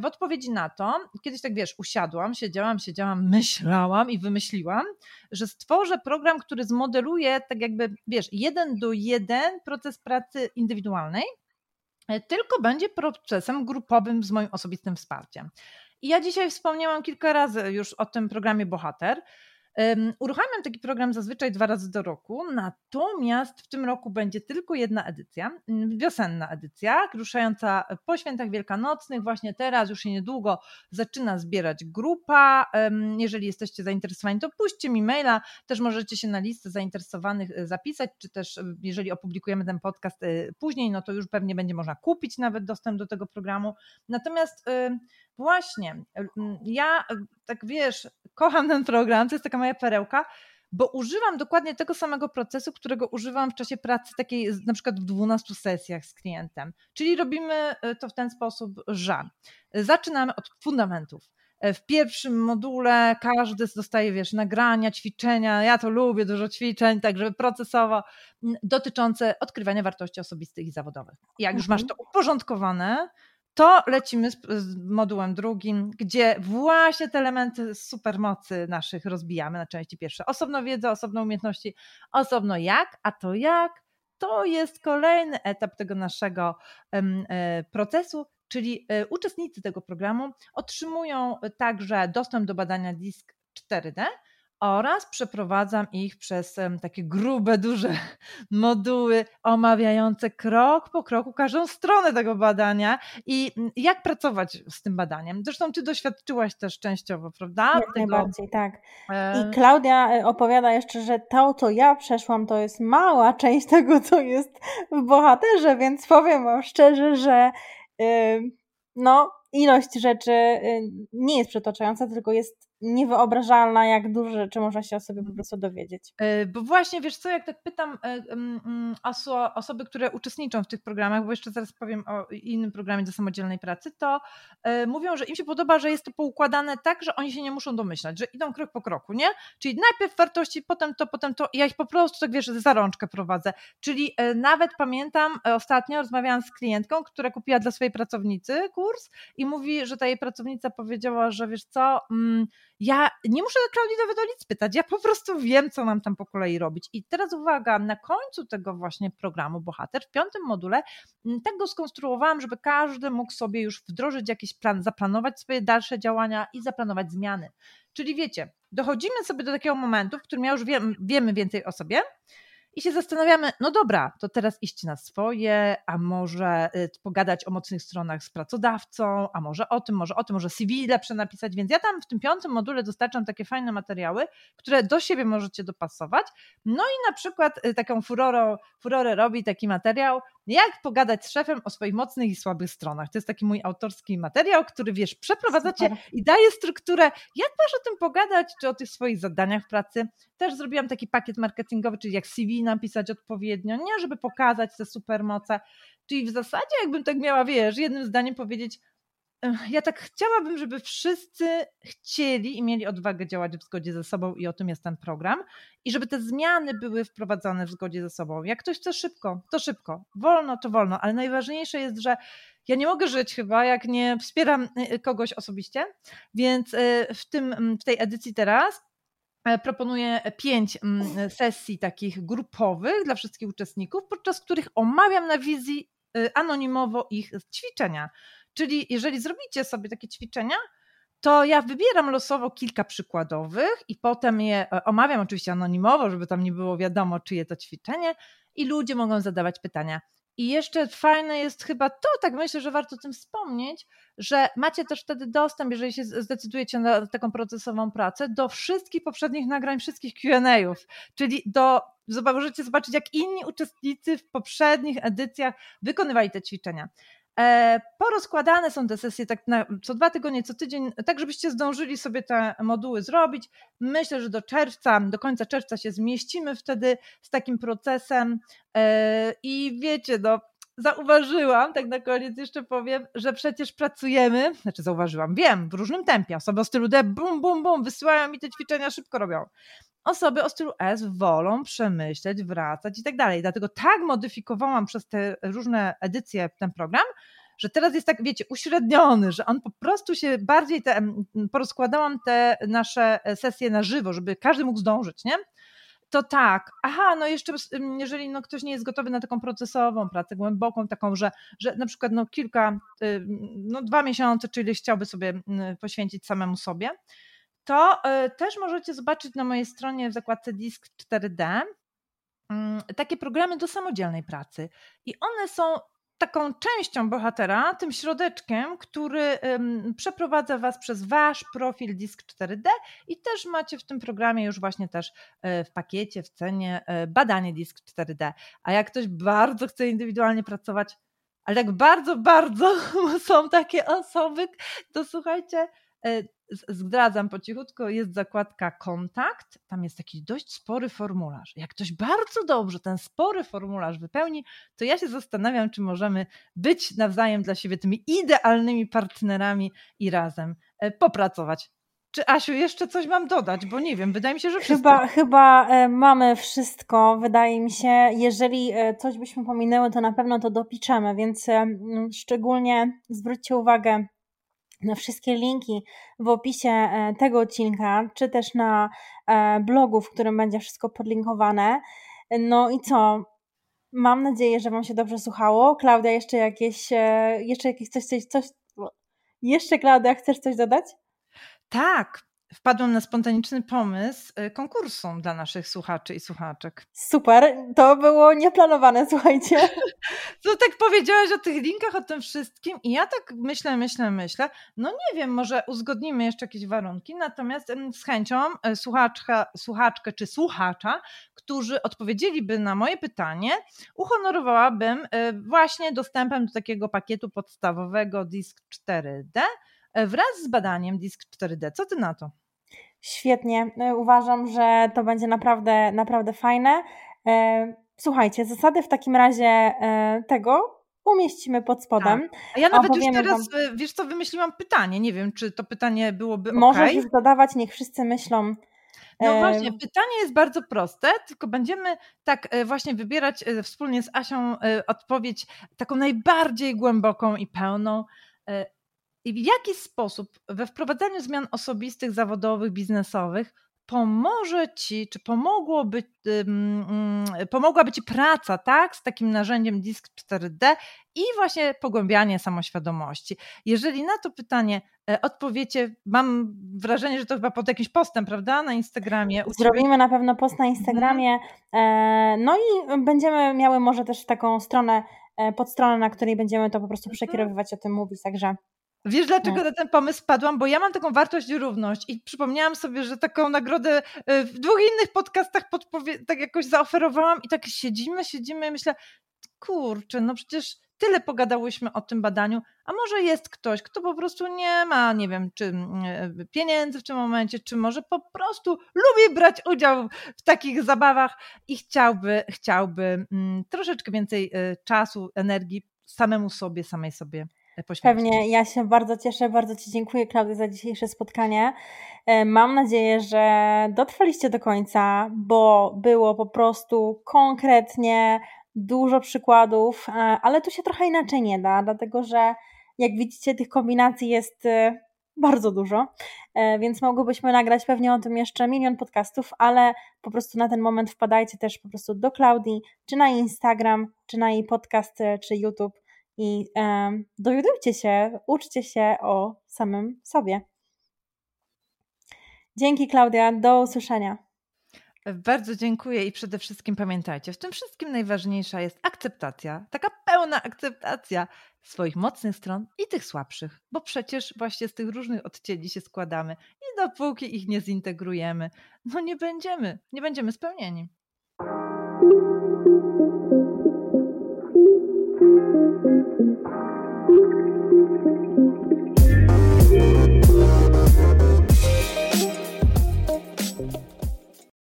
w odpowiedzi na to, kiedyś tak wiesz, usiadłam, siedziałam, siedziałam, myślałam i wymyśliłam, że stworzę program, który zmodeluje tak jakby, wiesz, jeden do jeden proces pracy indywidualnej, e, tylko będzie procesem grupowym z moim osobistym wsparciem. I ja dzisiaj wspomniałam kilka razy już o tym programie Bohater. Uruchamiam taki program zazwyczaj dwa razy do roku, natomiast w tym roku będzie tylko jedna edycja, wiosenna edycja, ruszająca po świętach wielkanocnych. Właśnie teraz, już się niedługo zaczyna zbierać grupa. Jeżeli jesteście zainteresowani, to puśćcie mi maila, też możecie się na listę zainteresowanych e, zapisać, czy też e, jeżeli opublikujemy ten podcast e, później, no to już pewnie będzie można kupić nawet dostęp do tego programu. Natomiast Właśnie. Ja, tak wiesz, kocham ten program, to jest taka moja perełka, bo używam dokładnie tego samego procesu, którego używam w czasie pracy takiej na przykład w 12 sesjach z klientem. Czyli robimy e, to w ten sposób, że zaczynamy od fundamentów. E, w pierwszym module każdy dostaje, wiesz, nagrania, ćwiczenia. Ja to lubię, dużo ćwiczeń, tak żeby procesowo, dotyczące odkrywania wartości osobistych i zawodowych. Jak już masz mhm. to uporządkowane, to lecimy z, z, modułem drugim, gdzie właśnie te elementy supermocy naszych rozbijamy na części pierwsze. Osobno wiedzę, osobno umiejętności, osobno jak, a to jak, to jest kolejny etap tego naszego e, procesu, czyli e, uczestnicy tego programu otrzymują także dostęp do badania DISK 4D, oraz przeprowadzam ich przez takie grube, duże moduły omawiające krok po kroku każdą stronę tego badania i jak pracować z tym badaniem. Zresztą ty doświadczyłaś też częściowo, prawda? Jak tego... najbardziej, tak. I e, Klaudia e, opowiada jeszcze, że to, co ja przeszłam, to jest mała część tego, co jest w bohaterze, więc powiem wam szczerze, że no, ilość rzeczy y, nie jest przytłaczająca, tylko jest niewyobrażalna, jak dużo rzeczy można się o sobie po prostu dowiedzieć. E, bo właśnie, wiesz co, jak tak pytam e, osoby, które uczestniczą w tych programach, bo jeszcze zaraz powiem o innym programie do samodzielnej pracy, to e, mówią, że im się podoba, że jest to poukładane tak, że oni się nie muszą domyślać, że idą krok po kroku, nie? Czyli najpierw wartości, potem to, potem to. Ja ich po prostu, tak wiesz, za rączkę prowadzę. Czyli nawet pamiętam, ostatnio rozmawiałam z klientką, która kupiła dla swojej pracownicy kurs i mówi, że ta jej pracownica powiedziała, że wiesz co, mm, ja nie muszę Klaudii nic pytać, ja po prostu wiem, co mam tam po kolei robić. I teraz uwaga, na końcu tego właśnie programu Bohater, w piątym module, mm, tak go skonstruowałam, żeby każdy mógł sobie już wdrożyć jakiś plan, zaplanować swoje dalsze działania i zaplanować zmiany. Czyli wiecie, dochodzimy sobie do takiego momentu, w którym ja już wiem, wiemy więcej o sobie, i się zastanawiamy, no dobra, to teraz iść na swoje, a może y, pogadać o mocnych stronach z pracodawcą, a może o tym, może o tym, może CV lepsze napisać. Więc ja tam w tym piątym module dostarczam takie fajne materiały, które do siebie możecie dopasować. No i na przykład y, taką furorą, furorę robi taki materiał, jak pogadać z szefem o swoich mocnych i słabych stronach. To jest taki mój autorski materiał, który wiesz, przeprowadzacie i daje strukturę, jak masz o tym pogadać, czy o tych swoich zadaniach w pracy. Też zrobiłam taki pakiet marketingowy, czyli jak CV napisać odpowiednio, nie, żeby pokazać te supermoce. Czyli w zasadzie, jakbym tak miała, wiesz, jednym zdaniem powiedzieć, ja tak chciałabym, żeby wszyscy chcieli i mieli odwagę działać w zgodzie ze sobą i o tym jest ten program i żeby te zmiany były wprowadzane w zgodzie ze sobą. Jak ktoś chce szybko, to szybko, wolno, to wolno, ale najważniejsze jest, że ja nie mogę żyć chyba, jak nie wspieram y, y, kogoś osobiście, więc y, w, tym, w tej edycji teraz proponuję pięć sesji takich grupowych dla wszystkich uczestników, podczas których omawiam na wizji anonimowo ich ćwiczenia. Czyli jeżeli zrobicie sobie takie ćwiczenia, to ja wybieram losowo kilka przykładowych i potem je e, omawiam oczywiście anonimowo, żeby tam nie było wiadomo, czyje to ćwiczenie i ludzie mogą zadawać pytania. I jeszcze fajne jest chyba to, tak myślę, że warto o tym wspomnieć, że macie też wtedy dostęp, jeżeli się zdecydujecie na taką procesową pracę, do wszystkich poprzednich nagrań, wszystkich QA, czyli do, możecie zobaczyć, jak inni uczestnicy w poprzednich edycjach wykonywali te ćwiczenia. E, porozkładane są te sesje tak na, co dwa tygodnie, co tydzień, tak żebyście zdążyli sobie te moduły zrobić. Myślę, że do czerwca, do końca czerwca się zmieścimy wtedy z takim procesem e, i wiecie, no zauważyłam, tak na koniec jeszcze powiem, że przecież pracujemy, znaczy zauważyłam, wiem, w różnym tempie. Osoby o stylu D, bum, bum, bum, wysyłają mi te ćwiczenia, szybko robią. Osoby o stylu S wolą przemyśleć, wracać i tak dalej. Dlatego tak modyfikowałam przez te różne edycje ten program, że teraz jest tak, wiecie, uśredniony, że on po prostu się bardziej te, porozkładałam te nasze sesje na żywo, żeby każdy mógł zdążyć, nie? To tak, aha, no jeszcze jeżeli no ktoś nie jest gotowy na taką procesową pracę głęboką, taką, że, że na przykład no kilka, no dwa miesiące, czyli chciałby sobie poświęcić samemu sobie, to też możecie zobaczyć na mojej stronie w zakładce Disk 4D takie programy do samodzielnej pracy. I one są taką częścią bohatera, tym środeczkiem, który przeprowadza Was przez Wasz profil Disk 4D i też macie w tym programie już właśnie też e, w pakiecie, w cenie e, badanie Disk 4D. A jak ktoś bardzo chce indywidualnie pracować, ale jak bardzo, bardzo są takie osoby, to słuchajcie, zdradzam po cichutko, jest zakładka kontakt, tam jest taki dość spory formularz. Jak ktoś bardzo dobrze ten spory formularz wypełni, to ja się zastanawiam, czy możemy być nawzajem dla siebie tymi idealnymi partnerami i razem e, popracować. Czy Asiu, jeszcze coś mam dodać? Bo nie wiem, wydaje mi się, że wszystko. Chyba, chyba e, mamy wszystko, wydaje mi się. Jeżeli e, coś byśmy pominęły, to na pewno to dopiczemy, więc szczególnie zwróćcie uwagę na wszystkie linki w opisie e, tego odcinka, czy też na e, blogu, w którym będzie wszystko podlinkowane. No i co? Mam nadzieję, że Wam się dobrze słuchało. Klaudia, jeszcze jakieś, e, jeszcze jakieś coś, coś, coś jeszcze Klaudia, chcesz coś dodać? Tak, wpadłam na spontaniczny pomysł y, konkursu dla naszych słuchaczy i słuchaczek. Super, to było nieplanowane, słuchajcie. To tak powiedziałaś o tych linkach, o tym wszystkim i ja tak myślę, myślę, myślę, no nie wiem, może uzgodnimy jeszcze jakieś warunki, natomiast z chęcią y, słuchaczka, słuchaczkę czy słuchacza, którzy odpowiedzieliby na moje pytanie, uhonorowałabym y, właśnie dostępem do takiego pakietu podstawowego Disk 4D, wraz z badaniem Disk 4D. Co ty na to? Świetnie. Uważam, że to będzie naprawdę, naprawdę fajne. Słuchajcie, zasady w takim razie tego umieścimy pod spodem. Tak. A ja nawet już teraz, wam... wiesz co, wymyśliłam pytanie. Nie wiem, czy to pytanie byłoby Możesz okay. już dodawać, niech wszyscy myślą. No właśnie, pytanie jest bardzo proste, tylko będziemy tak e, właśnie wybierać e, wspólnie z Asią e, odpowiedź taką najbardziej głęboką i pełną. I w jaki sposób we wprowadzaniu zmian osobistych, zawodowych, biznesowych pomoże ci, czy pomogłoby, pomogłaby ci praca, tak, z takim narzędziem Disk 4D i właśnie pogłębianie samoświadomości. Jeżeli na to pytanie e, odpowiecie, mam wrażenie, że to chyba pod jakimś postem, prawda, na Instagramie. Zrobimy na pewno post na mhm. Instagramie, mhm. no i będziemy miały może też taką stronę, e, podstronę, na której będziemy to po prostu mhm. przekierowywać, o tym mówić, także Wiesz, dlaczego tak. na ten pomysł padłam? Bo ja mam taką wartość i równość i przypomniałam sobie, że taką nagrodę y, w dwóch innych podcastach tak jakoś zaoferowałam i tak siedzimy, siedzimy i myślę, kurczę, no przecież tyle pogadałyśmy o tym badaniu, a może jest ktoś, kto po prostu nie ma, nie wiem, czy y, pieniędzy w tym momencie, czy może po prostu lubi brać udział w takich zabawach i chciałby, chciałby mm, troszeczkę więcej y, czasu, energii samemu sobie, samej sobie poświęcić. Pewnie, ja się bardzo cieszę, bardzo Ci dziękuję Klaudia za dzisiejsze spotkanie. E, mam nadzieję, że dotrwaliście do końca, bo było po prostu konkretnie dużo przykładów, e, ale tu się trochę inaczej nie da, dlatego że jak widzicie tych kombinacji jest e, bardzo dużo, więc mogłybyśmy nagrać pewnie o tym jeszcze milion podcastów, ale po prostu na ten moment wpadajcie też po prostu do Klaudii, czy na Instagram, czy na jej podcast, czy YouTube i um, dowiadujcie się, uczcie się o samym sobie. Dzięki Klaudia, do usłyszenia. Bardzo dziękuję i przede wszystkim pamiętajcie, w tym wszystkim najważniejsza jest akceptacja, taka pełna akceptacja swoich mocnych stron i tych słabszych, bo przecież właśnie z tych różnych odcieni się składamy i dopóki ich nie zintegrujemy, no nie będziemy, nie będziemy spełnieni. Thank you.